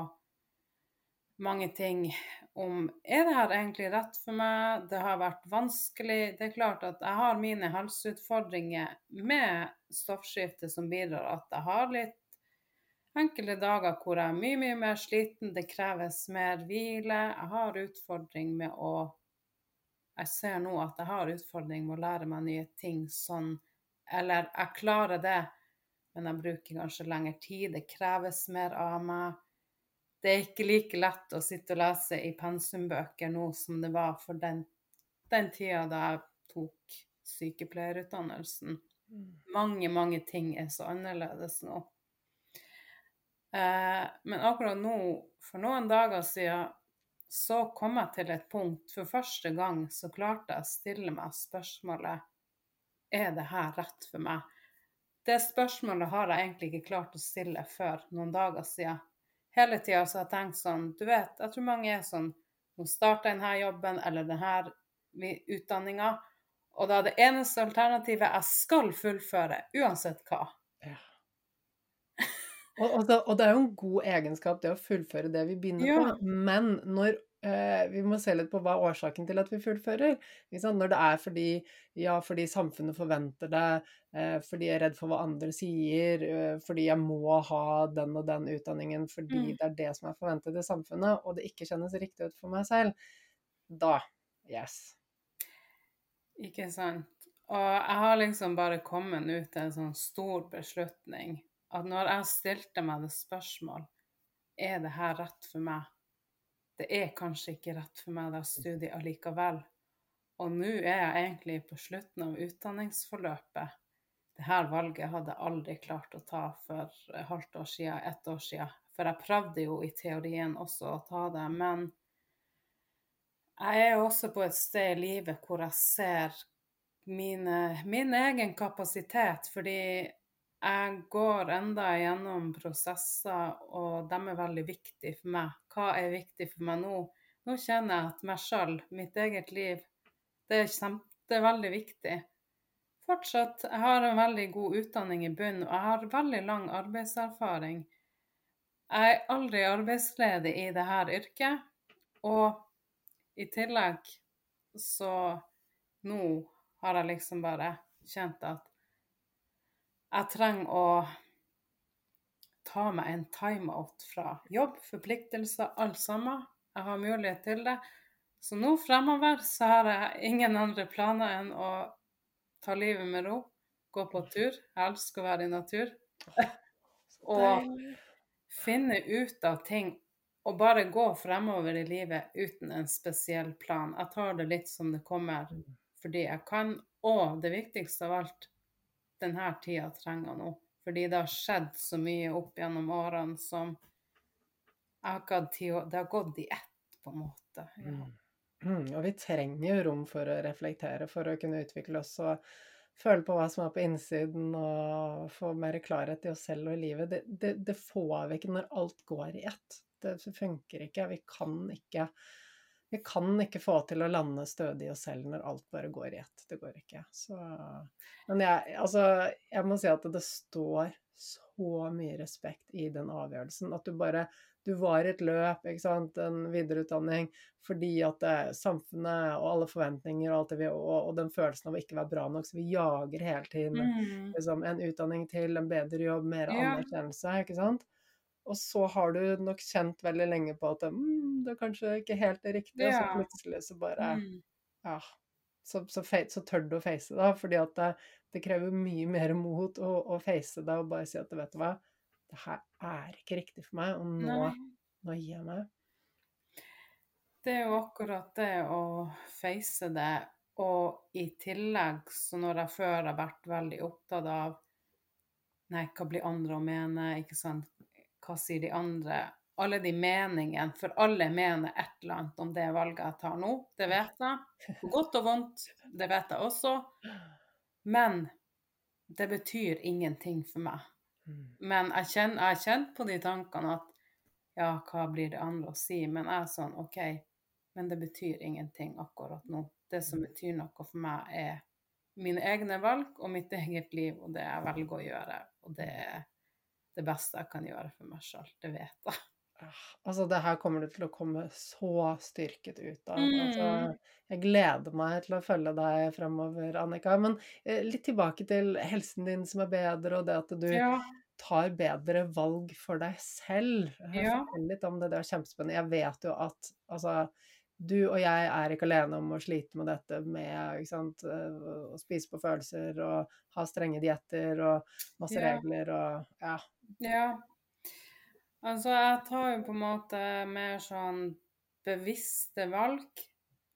mange ting om er det her egentlig rett for meg. Det har vært vanskelig. Det er klart at jeg har mine helseutfordringer med stoffskifte som bidrar at jeg har litt enkelte dager hvor jeg er mye, mye mer sliten. Det kreves mer hvile. Jeg har utfordring med å Jeg ser nå at jeg har utfordring med å lære meg nye ting sånn Eller jeg klarer det, men jeg bruker kanskje lengre tid. Det kreves mer av meg det er ikke like lett å sitte og lese i pensumbøker nå som det var for den, den tida da jeg tok sykepleierutdannelsen. Mm. Mange, mange ting er så annerledes nå. Eh, men akkurat nå, for noen dager siden, så kom jeg til et punkt For første gang så klarte jeg å stille meg spørsmålet Er det her rett for meg? Det spørsmålet har jeg egentlig ikke klart å stille før noen dager siden. Hele tida har jeg tenkt sånn Du vet, jeg tror mange er sånn Nå starter denne jobben eller denne utdanninga, og da er det eneste alternativet jeg skal fullføre, uansett hva. Ja. Og, og, det, og, det, er jo en god egenskap, det å fullføre det vi begynner ja. på. Men når eh, Vi må se litt på hva er årsaken til at vi fullfører. Når det er fordi, ja, fordi samfunnet forventer det, eh, fordi jeg er redd for hva andre sier, eh, fordi jeg må ha den og den utdanningen fordi mm. det er det som er forventet i samfunnet, og det ikke kjennes riktig ut for meg selv, da yes. Ikke sant. Og jeg har liksom bare kommet ut til en sånn stor beslutning at når jeg stilte meg det spørsmål er det her rett for meg, det er kanskje ikke rett for meg, det studiet allikevel. Og nå er jeg egentlig på slutten av utdanningsforløpet. Dette valget hadde jeg aldri klart å ta for et halvt år siden, ett år siden. For jeg prøvde jo i teorien også å ta det. Men jeg er også på et sted i livet hvor jeg ser min egen kapasitet. Fordi jeg går enda gjennom prosesser, og de er veldig viktige for meg. Hva er viktig for meg nå? Nå kjenner jeg at meg sjøl, mitt eget liv, det er, det er veldig viktig. Fortsatt, jeg har en veldig god utdanning i bunnen, og jeg har veldig lang arbeidserfaring. Jeg er aldri arbeidsledig i dette yrket, og i tillegg så nå har jeg liksom bare kjent at jeg trenger å ta meg en timeout fra jobb, forpliktelser, alt sammen. Jeg har mulighet til det. Så nå fremover så har jeg ingen andre planer enn å ta livet med ro, gå på tur. Jeg elsker å være i natur. og finne ut av ting og bare gå fremover i livet uten en spesiell plan. Jeg tar det litt som det kommer fordi jeg kan. Og det viktigste av alt, denne tida trenger nå. Fordi det har skjedd så mye opp gjennom årene som jeg har ikke hatt tid Det har gått i ett, på en måte. Ja. Mm. Og vi trenger jo rom for å reflektere, for å kunne utvikle oss og føle på hva som er på innsiden, og få mer klarhet i oss selv og i livet. Det, det, det får vi ikke når alt går i ett. Det funker ikke. Vi kan ikke vi kan ikke få til å lande stødig i oss selv når alt bare går i ett. Det går ikke. Så, men jeg, altså, jeg må si at det står så mye respekt i den avgjørelsen. At du bare Du var i et løp, ikke sant, en videreutdanning, fordi at det, samfunnet og alle forventninger og alt det vi og, og, den følelsen av å ikke være bra nok, så vi jager hele tiden mm. liksom, en utdanning til, en bedre jobb, mer anerkjennelse, ikke sant. Og så har du nok kjent veldig lenge på at mm, det er kanskje ikke helt er riktig, ja. og så plutselig så bare mm. Ja. Så, så, så, tør du å face det, fordi at det, det, krever mye mer mot å, å face det og bare si at vet du hva, det her er ikke riktig for meg, og nå, nå gir jeg meg. Det er jo akkurat det å face det, og i tillegg, så når jeg før har vært veldig opptatt av Nei, hva blir andre å mene? Ikke sant? Hva sier de andre? Alle de meningene, for alle mener et eller annet om det valget jeg tar nå. Det vet jeg. På godt og vondt. Det vet jeg også. Men det betyr ingenting for meg. Mm. Men jeg kjenner, jeg har kjent på de tankene at ja, hva blir det andre å si? Men jeg er sånn, OK, men det betyr ingenting akkurat nå. Det som betyr noe for meg, er mine egne valg og mitt eget liv og det jeg velger å gjøre. Og det er det beste jeg kan gjøre for meg sjøl. Det vet jeg. Ah, Altså, det her kommer du til å komme så styrket ut av. Altså, Mm. jeg gleder meg til å følge deg fremover, Annika. Men eh, litt tilbake til helsen din som er bedre, og det at du Ja. tar bedre valg for deg selv. Ja. Fortell litt om det, det er kjempespennende. Jeg vet jo at altså, du og jeg er ikke alene om å slite med dette med ikke sant, eh, å spise på følelser og ha strenge dietter og masse regler og ja. Ja. Altså, jeg tar jo på en måte mer sånn bevisste valg.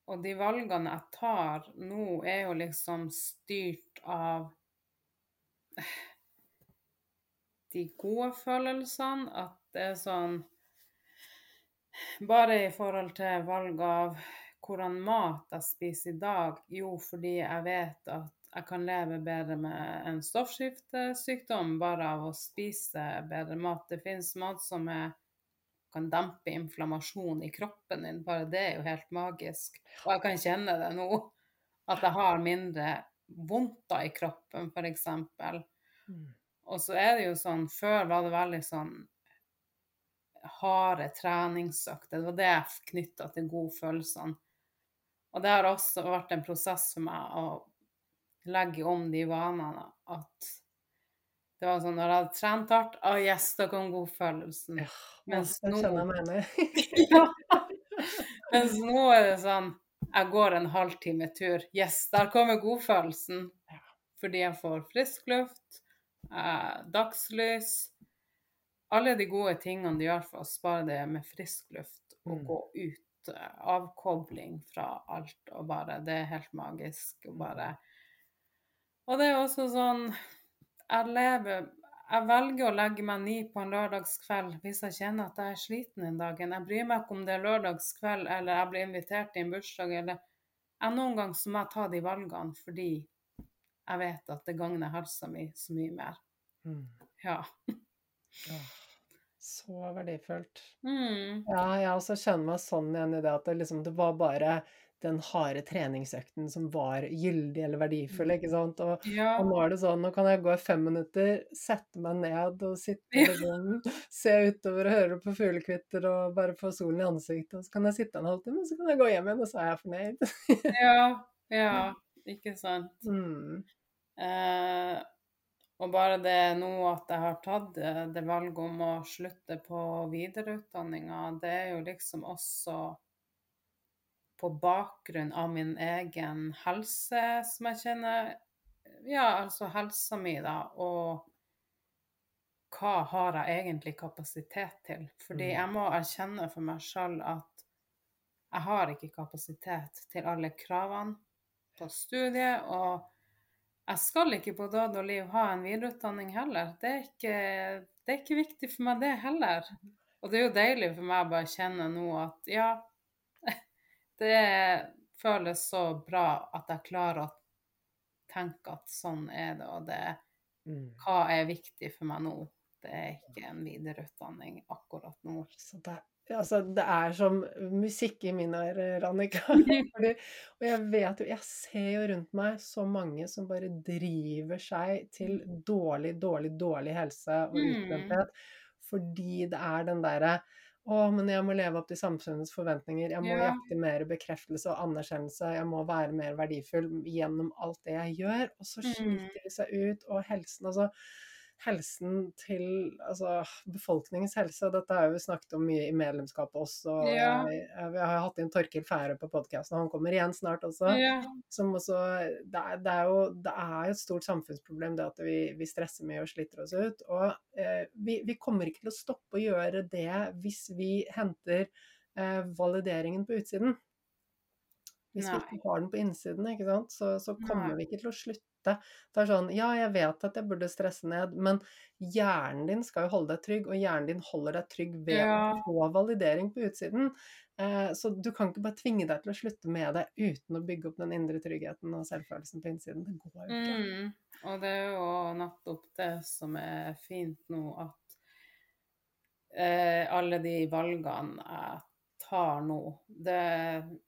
Og de valgene jeg tar nå, er jo liksom styrt av de gode følelsene. At det er sånn Bare i forhold til valg av hvordan mat jeg spiser i dag. Jo, fordi jeg vet at jeg kan leve bedre med en stoffskiftesykdom bare av å spise bedre mat. Det finnes mat som er, kan dempe inflammasjon i kroppen din. Bare det er jo helt magisk. Og jeg kan kjenne det nå. At jeg har mindre vondter i kroppen, f.eks. Mm. Og så er det jo sånn, før var det veldig sånn harde treningsøkter. Det var det jeg knytta til godfølelsene. Og det har også vært en prosess for meg å legge om de vanene. At det var sånn når jeg hadde trent hardt, å yes, da kom godfølelsen. Ja, Mens det nå ja. Mens nå er det sånn Jeg går en halvtime tur. Yes, der kommer godfølelsen. Fordi jeg får frisk luft, eh, dagslys Alle de gode tingene de gjør for oss, bare det med frisk luft og Mm. gå ut. eh, Avkobling fra alt og bare Det er helt magisk. Og bare Og det er også sånn Jeg lever jeg velger å legge meg ni på en lørdagskveld hvis jeg kjenner at jeg er sliten den dagen. Jeg bryr meg ikke om det er lørdagskveld eller jeg blir invitert til en bursdag eller jeg Noen ganger så må jeg ta de valgene fordi jeg vet at det gagner helsa mi så mye mer. Mm. Ja. Så verdifullt. Mm. Ja, jeg også kjenner meg sånn igjen i det at det, liksom, det var bare den harde treningsøkten som var gyldig eller verdifull, ikke sant? Og, Ja. og nå er det sånn, nå kan jeg gå i fem minutter, sette meg ned og sitte Ja. liksom, se utover og høre på fuglekvitter og bare få solen i ansiktet, og så kan jeg sitte en halvtime, og så kan jeg gå hjem igjen, og så er jeg fornøyd. ja. Ja. Ikke sant. Mm. Eh, og bare det nå at jeg har tatt det, det valget om å slutte på videreutdanninga, det er jo liksom også på bakgrunn av min egen helse, som jeg kjenner Ja, altså helsa mi, da, og hva har jeg egentlig kapasitet til? Fordi Mm. jeg må erkjenne for meg sjøl at jeg har ikke kapasitet til alle kravene på studiet, og jeg skal ikke på død og liv ha en videreutdanning heller. Det er ikke, det er ikke viktig for meg, det heller. Og det er jo deilig for meg å bare kjenne nå at ja, det føles så bra at jeg klarer å tenke at sånn er det, og det Mm. hva er viktig for meg nå. Det er ikke en videreutdanning akkurat nå. Så det, altså, det er som musikk i mine ører, Annika. Fordi, og jeg vet jo, jeg ser jo rundt meg så mange som bare driver seg til dårlig, dårlig, dårlig helse og Mm. fordi det er den derre å, men jeg må leve opp til samfunnets forventninger. Jeg må Ja. jakte mer bekreftelse og anerkjennelse. Jeg må være mer verdifull gjennom alt det jeg gjør. Og så Mm. sliter de seg ut. Og helsen, altså Helsen til altså befolkningens helse, dette har vi snakket om mye i medlemskapet også. og Ja. Jeg, jeg, vi har hatt inn Torkil Færø på podkasten, han kommer igjen snart også. Ja. Som også, det, er, det, er jo, det er jo et stort samfunnsproblem det at vi, vi stresser mye og sliter oss ut. Og eh, vi, vi kommer ikke til å stoppe å gjøre det hvis vi henter eh, valideringen på utsiden. Hvis vi ikke har den på innsiden? Så, så kommer Nei. vi ikke til å slutte slutte. Det er sånn Ja, jeg vet at jeg burde stresse ned, men hjernen din skal jo holde deg trygg, og hjernen din holder deg trygg ved Ja. å få validering på utsiden. Eh, så du kan ikke bare tvinge deg til å slutte med det uten å bygge opp den indre tryggheten og selvfølelsen på innsiden. Det går jo ikke. Mm. Og det er jo nettopp det som er fint nå, at eh, alle de valgene jeg tar nå, det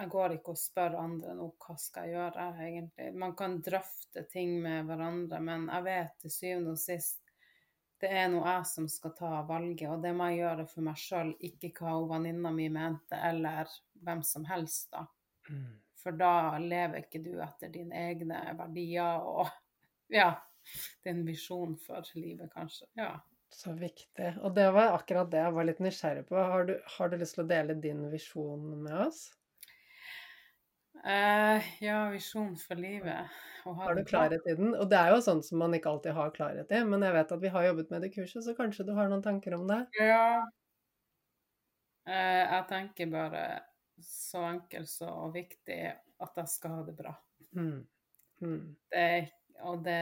Jeg går ikke og spør andre nå hva skal jeg gjøre, egentlig. Man kan drøfte ting med hverandre, men jeg vet til syvende og sist det er nå jeg som skal ta valget, og det må jeg gjøre for meg sjøl, ikke hva venninna mi mente, eller hvem som helst, da. Mm. For da lever ikke du etter dine egne verdier og ja, din visjon for livet, kanskje. Ja. Så viktig. Og det var akkurat det jeg var litt nysgjerrig på. Har du, har du lyst til å dele din visjon med oss? Eh, ja, visjon for livet. Har du klarhet i den? Og det er jo sånn som man ikke alltid har klarhet i, men jeg vet at vi har jobbet med det kurset, så kanskje du har noen tanker om det? Ja. Uh, jeg tenker bare så enkelt så viktig at jeg skal ha det bra. Mm. Mm. Det, og det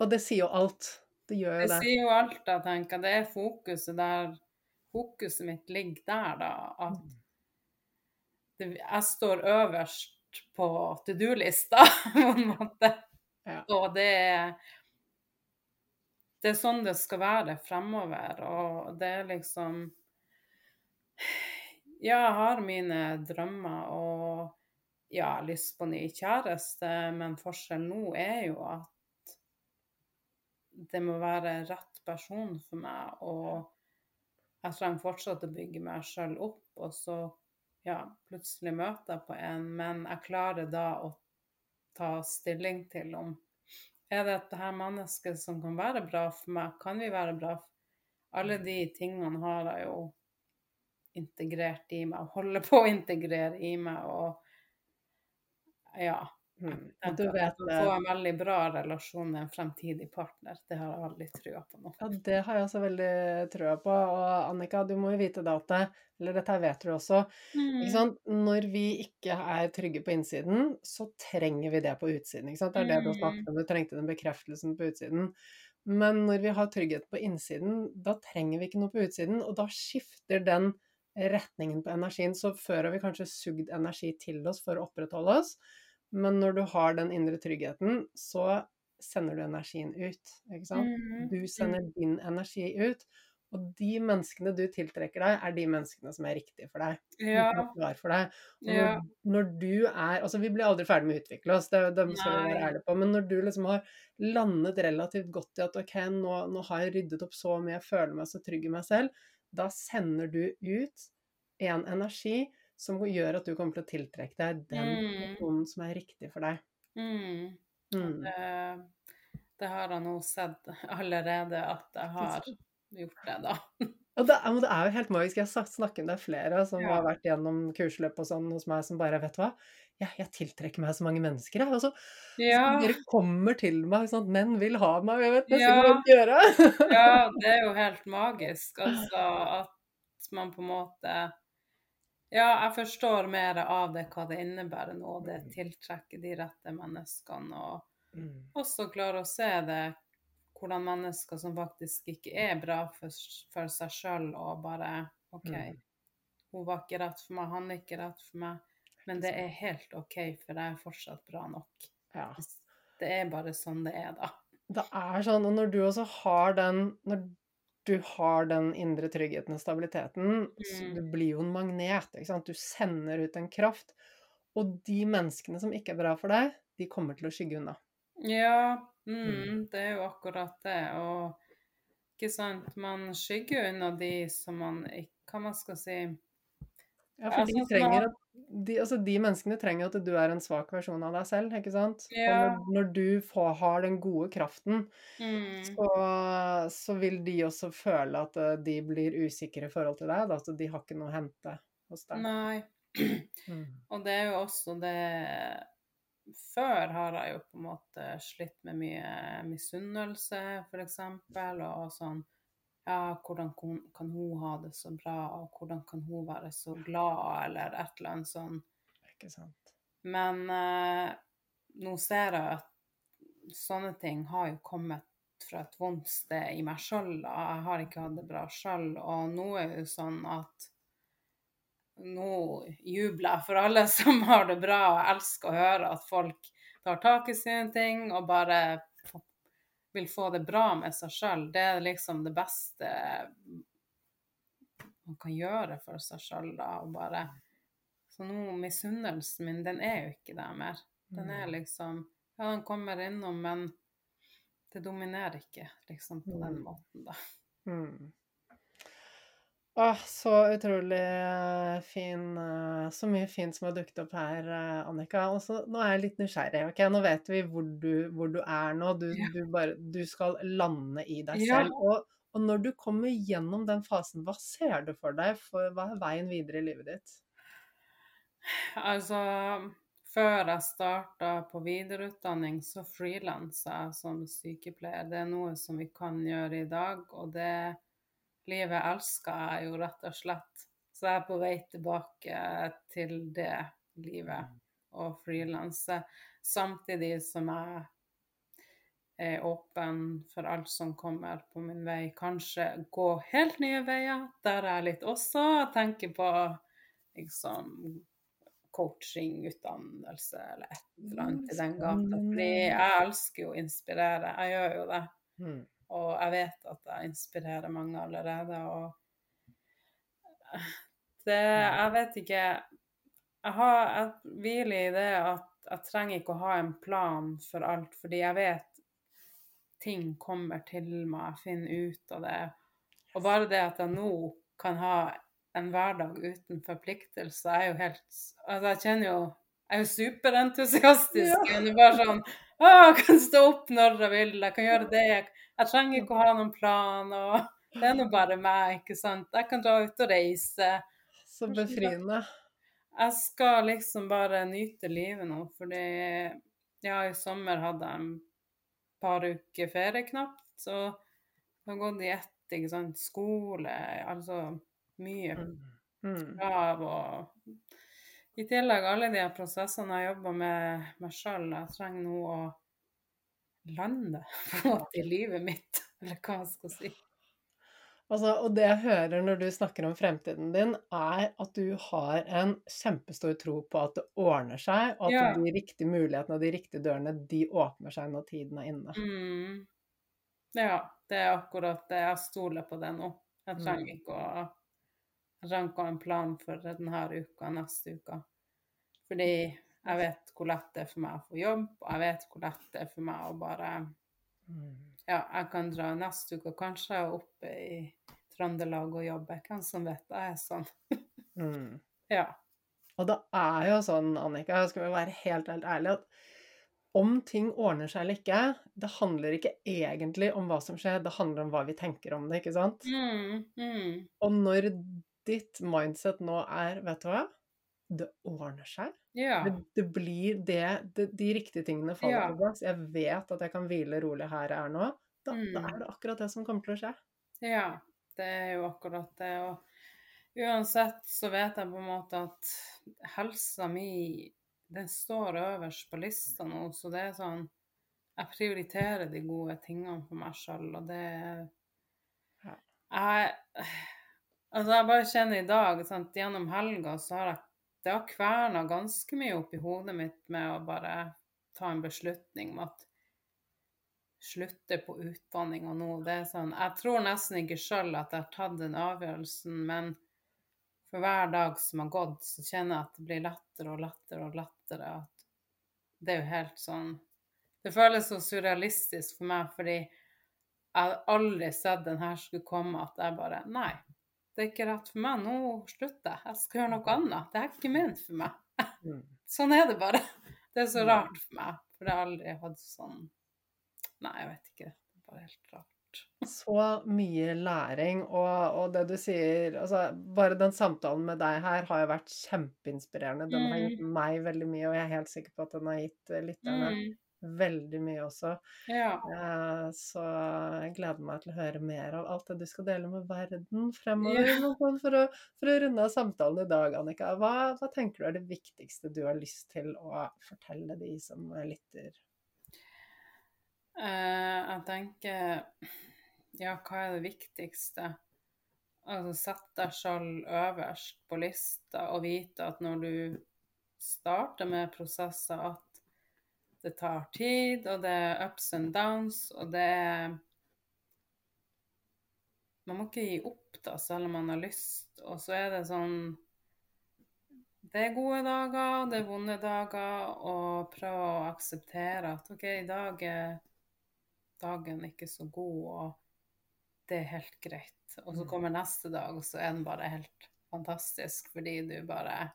Og det sier jo alt. Det gjør jo Det det. sier jo alt, jeg tenker. Det er fokuset der Fokuset mitt ligger der, da. At Mm. Jeg står øverst på to do-lista, på en måte. Ja. Og det er Det er sånn det skal være fremover, og det er liksom Ja, jeg har mine drømmer, og ja, lyst på ny kjæreste, men forskjellen nå er jo at det må være rett person for meg, og jeg trenger fortsatt å bygge meg sjøl opp, og så ja, plutselig møter på en, men jeg klarer da å ta stilling til om er det dette her mennesket som kan være bra for meg? Kan vi være bra? For Alle de tingene har jeg jo integrert i meg, og holder på å integrere i meg, og ja. Mm. Jeg tror du at vet jeg kan det. få en veldig bra relasjon med en fremtidig partner. Det har jeg veldig trua på nå. Ja, det har jeg også veldig trua på. Og Annika, du må jo vite det at det, Eller dette vet du også. Ikke sant? Når vi ikke er trygge på innsiden, så trenger vi det på utsiden. Det er det du har snakket om. Du trengte den bekreftelsen på utsiden. Men når vi har trygghet på innsiden, da trenger vi ikke noe på utsiden. Og da skifter den retningen på energien. Så før har vi kanskje sugd energi til oss for å opprettholde oss. Men når du har den indre tryggheten, så sender du energien ut. Ikke sant? Mhm. Du sender din energi ut. Og de menneskene du tiltrekker deg, er de menneskene som er riktige for deg. Ja, for deg. Og ja. når du er Altså, vi blir aldri ferdig med å utvikle oss, det, det skal vi være ærlige på, men når du liksom har landet relativt godt i at ok, nå, nå har jeg ryddet opp så mye, jeg føler meg så trygg i meg selv, da sender du ut en energi som gjør at du kommer til å tiltrekke deg den Mm. personen som er riktig for deg. Mm. Mm. Det, det har jeg nå sett allerede at jeg har gjort det, da. Og det, det er jo helt magisk. Jeg har snakket med flere som Ja. har vært gjennom kursløp og sånn hos meg, som bare Vet du hva, jeg, jeg tiltrekker meg så mange mennesker, jeg. Og så Ja, så dere kommer til meg, sånn at menn vil ha meg, jeg vet nesten hva jeg gjøre. ja, det er jo helt magisk. Altså at man på en måte Ja, jeg forstår mer av det, hva det innebærer nå. Det tiltrekker de rette menneskene. Og Mm. også klare å se det, hvordan mennesker som faktisk ikke er bra for, for seg sjøl, og bare OK, Mm. hun var ikke rett for meg, han er ikke rett for meg. Men det er helt OK, for jeg er fortsatt bra nok. Ja. Det er bare sånn det er, da. Det er sånn, og når du også har den Når du har den indre tryggheten og stabiliteten, så Mm. du blir jo en magnet. Du sender ut en kraft. Og de menneskene som ikke er bra for deg, de kommer til å skygge unna. Ja, mm, det er jo akkurat det. Og ikke sant, man skygger unna de som man ikke Hva man skal si Ja, for de Altså, trenger at de, altså de menneskene trenger at du er en svak versjon av deg selv, ikke sant? Ja. Og når, når du får, har den gode kraften, mm, så, så vil de også føle at eh, de blir usikre i forhold til deg, da, at de har ikke noe å hente hos deg. Nei. Mm. Og det er jo også det Før har jeg jo på en måte slitt med mye misunnelse, f.eks., og sånn Ja, hvordan kan hun ha det så bra, og hvordan kan hun være så glad, eller et eller annet sånt. Ikke sant. Men eh, nå ser jeg at sånne ting har jo kommet fra et vondt sted i meg sjøl. Jeg har ikke hatt det bra sjøl. Og nå er det jo sånn at nå jubler jeg for alle som har det bra, og elsker å høre at folk tar tak i sine ting og bare vil få det bra med seg sjøl. Det er liksom det beste man kan gjøre for seg sjøl, da. Og bare Så nå, misunnelsen min, den er jo ikke der mer. Den er Mm. liksom Ja, den kommer innom, men det dominerer ikke liksom på den Mm. måten, da. Mm. Åh, så utrolig eh, fin eh, Så mye fint som har dukket opp her, eh, Annika. Og så nå er jeg litt nysgjerrig. ok? Nå vet vi hvor du, hvor du er nå. Du, Ja. du, bare, du skal lande i deg Ja. selv. Og, og når du kommer gjennom den fasen, hva ser du for deg? For hva er veien videre i livet ditt? Altså, før jeg starta på videreutdanning, så frilansa jeg som sykepleier. Det er noe som vi kan gjøre i dag, og det livet jeg jo rett og slett. Så jeg er på vei tilbake til det livet, og frilanse. Samtidig som jeg er åpen for alt som kommer på min vei. Kanskje gå helt nye veier. Der er jeg litt også. Jeg tenker på liksom coaching, utdannelse eller et eller annet i den gata. Fordi jeg elsker jo å inspirere. Jeg gjør jo det. Mm. Og jeg vet at jeg inspirerer mange allerede. Og det Jeg vet ikke Jeg, har, jeg hviler i det at jeg trenger ikke å ha en plan for alt, fordi jeg vet ting kommer til meg, jeg finner ut av det. Og bare det at jeg nå kan ha en hverdag uten forpliktelser, er jo helt Altså, jeg kjenner jo Jeg er jo superentusiastisk. Ja. Det er bare sånn jeg kan stå opp når jeg vil, jeg kan gjøre det. Jeg, trenger ikke å ha noen plan. og Det er nå bare meg, ikke sant. Jeg kan dra ut og reise. Så befriende. Jeg skal liksom bare nyte livet nå, fordi ja, i sommer hadde jeg en par uker ferie knapt, så det har gått i ett, ikke sant, skole, altså mye Mm. Mm. krav og i tillegg alle de her prosessene jeg jobber med meg sjøl. Jeg trenger nå å lande på en måte i livet mitt, eller hva jeg skal si. Altså, og det jeg hører når du snakker om fremtiden din, er at du har en kjempestor tro på at det ordner seg, og at Ja. de riktige mulighetene og de riktige dørene, de åpner seg når tiden er inne. Mm. Ja, det er akkurat det. Jeg stoler på det nå. Jeg Mm. trenger mm. ikke å ha en plan for denne uka neste uke. Fordi jeg vet hvor lett det er for meg å få jobb, og jeg vet hvor lett det er for meg å bare Mm. Ja, jeg kan dra neste uke, kanskje er i Trøndelag og jobbe. Hvem som vet. Jeg er sånn. Mm. Ja. Og det er jo sånn, Annika, jeg skal være helt, helt ærlig, at om ting ordner seg eller ikke, det handler ikke egentlig om hva som skjer, det handler om hva vi tenker om det, ikke sant? Mm, mm. Og når ditt mindset nå er, vet du hva, det ordner seg. Ja. Det, det blir det, det De riktige tingene faller Ja. på plass. Jeg vet at jeg kan hvile rolig her jeg er nå. Da, da Mm. er det akkurat det som kommer til å skje. Ja, det er jo akkurat det. Og uansett så vet jeg på en måte at helsa mi, den står øverst på lista nå, så det er sånn Jeg prioriterer de gode tingene for meg sjøl, og det. Jeg Altså, jeg bare kjenner i dag, sant, gjennom helga så har jeg Det har kverna ganske mye opp i hodet mitt med å bare ta en beslutning om at slutte på utdanninga nå. Det er sånn Jeg tror nesten ikke sjøl at jeg har tatt den avgjørelsen, men for hver dag som har gått, så kjenner jeg at det blir lettere og lettere og lettere. At det er jo helt sånn Det føles så surrealistisk for meg, fordi jeg har aldri sett den her skulle komme, at jeg bare Nei, det er ikke rett for meg. Nå slutter jeg. Jeg skal gjøre noe annet. Det er ikke ment for meg. Mm. Sånn er det bare. Det er så rart for meg, for jeg har aldri hatt sånn Nei, jeg vet ikke. Det er bare helt rart. Så mye læring, og, og det du sier altså, Bare den samtalen med deg her har jo vært kjempeinspirerende. Den har gitt meg veldig mye, og jeg er helt sikker på at den har gitt eh, lytterne Mm. veldig mye også. Ja. Eh, Så jeg gleder meg til å høre mer av alt det du skal dele med verden fremover. Sånn For, å, for å runde av samtalen i dag, Annika, hva, hva tenker du er det viktigste du har lyst til å fortelle de som lytter? Uh, jeg tenker Ja, hva er det viktigste? Altså sett deg selv øverst på lista og vite at når du starter med prosesser, at det tar tid, og det er ups and downs, og det er Man må ikke gi opp, da, selv om man har lyst. Og så er det sånn Det er gode dager, det er vonde dager, og prøve å akseptere at OK, i dag er dagen ikke så god, og det er helt greit. Og så Mm. kommer neste dag, og så er den bare helt fantastisk fordi du bare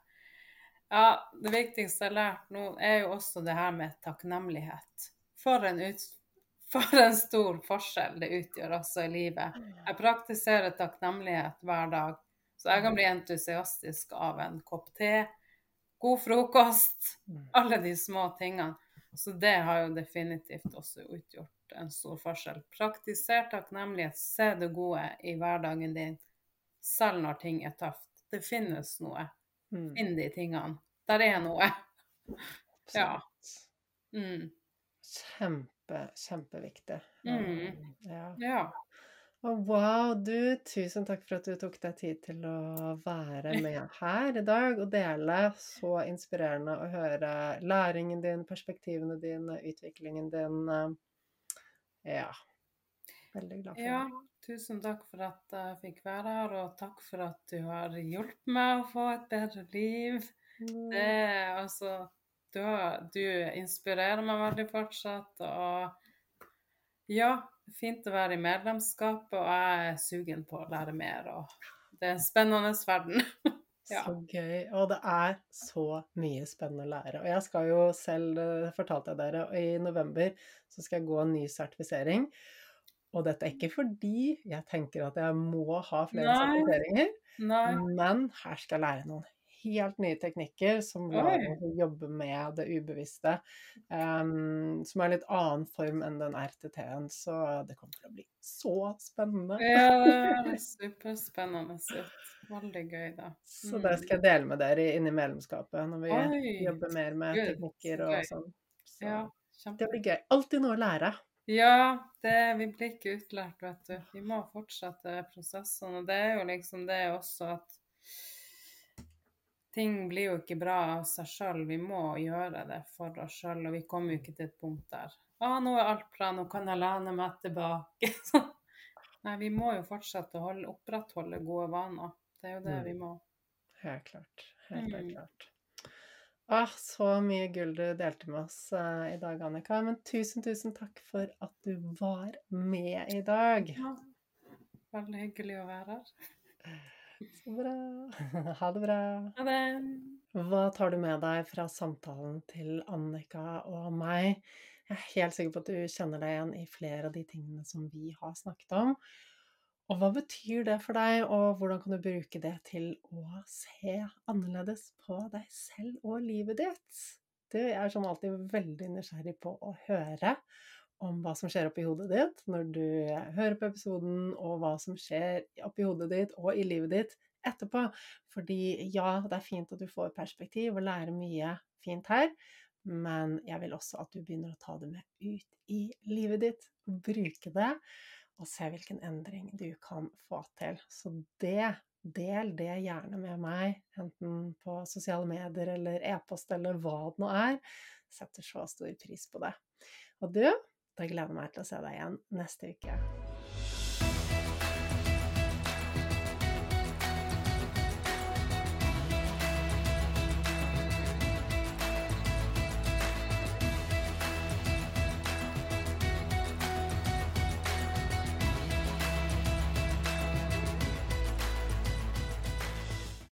Ja, det viktigste jeg har lært nå, er jo også det her med takknemlighet. For en, ut, for en stor forskjell det utgjør også i livet. Jeg praktiserer takknemlighet hver dag, så jeg kan bli entusiastisk av en kopp te, god frokost, alle de små tingene. Så det har jo definitivt også utgjort en stor forskjell. Praktiser takknemlighet, se det gode i hverdagen din, selv når ting er tøft. Det finnes noe. Mm. Finn de tingene. Der er noe. Ja. Mm. Kjempe, kjempeviktig. Mm. Ja. Ja. Og wow, du, tusen takk for at du tok deg tid til å være med her i dag og dele. Så inspirerende å høre læringen din, perspektivene dine, utviklingen din. Ja. Veldig glad for ja. Tusen takk for at jeg fikk være her, og takk for at du har hjulpet meg å få et bedre liv. Det er altså du, du inspirerer meg veldig fortsatt, og ja, fint å være i medlemskapet, og jeg er sugen på å lære mer, og det er en spennende verden. Ja. Så gøy. Og det er så mye spennende å lære. Og jeg skal jo selv, det fortalte jeg dere, i november så skal jeg gå en ny sertifisering. Og dette er ikke fordi jeg tenker at jeg må ha flere Nei. sertifiseringer, Nei. men her skal jeg lære noen helt nye teknikker som lar oss jobbe med det ubevisste. Um, som er litt annen form enn den RTT-en, så det kommer til å bli så spennende. Ja, det er superspennende ut. Veldig gøy, da. Så det skal jeg dele med dere inn i medlemskapet, når vi Mm. Oi, jobber mer med good. teknikker og sånn. Så Ja, det blir gøy. Alltid noe å lære. Ja, det, vi blir ikke utlært, vet du. Vi må fortsette prosessene. Og det er jo liksom det også at ting blir jo ikke bra av seg sjøl. Vi må gjøre det for oss sjøl, og vi kommer jo ikke til et punkt der Å, nå er alt bra, nå kan jeg lene meg tilbake. Nei, vi må jo fortsette å holde, opprettholde gode vaner. Det er jo det Mm. vi må. Helt klart. Helt, helt Mm. klart. Ah, så mye gull du delte med oss uh, i dag, Annika. Men tusen, tusen takk for at du var med i dag. Ja. Veldig hyggelig å være her. Så bra. Ha det bra. Ha det. Hva tar du med deg fra samtalen til Annika og meg? Jeg er helt sikker på at du kjenner deg igjen i flere av de tingene som vi har snakket om. Og hva betyr det for deg, og hvordan kan du bruke det til å se annerledes på deg selv og livet ditt? Du, jeg er sånn alltid veldig nysgjerrig på å høre om hva som skjer oppi hodet ditt når du hører på episoden, og hva som skjer oppi hodet ditt og i livet ditt etterpå. Fordi ja, det er fint at du får perspektiv og lærer mye fint her, men jeg vil også at du begynner å ta det med ut i livet ditt. Bruke det, og se hvilken endring du kan få til. Så det, del det gjerne med meg, enten på sosiale medier eller e-post eller hva det nå er. Setter så stor pris på det. Og du, gleder jeg meg til å se deg igjen neste uke.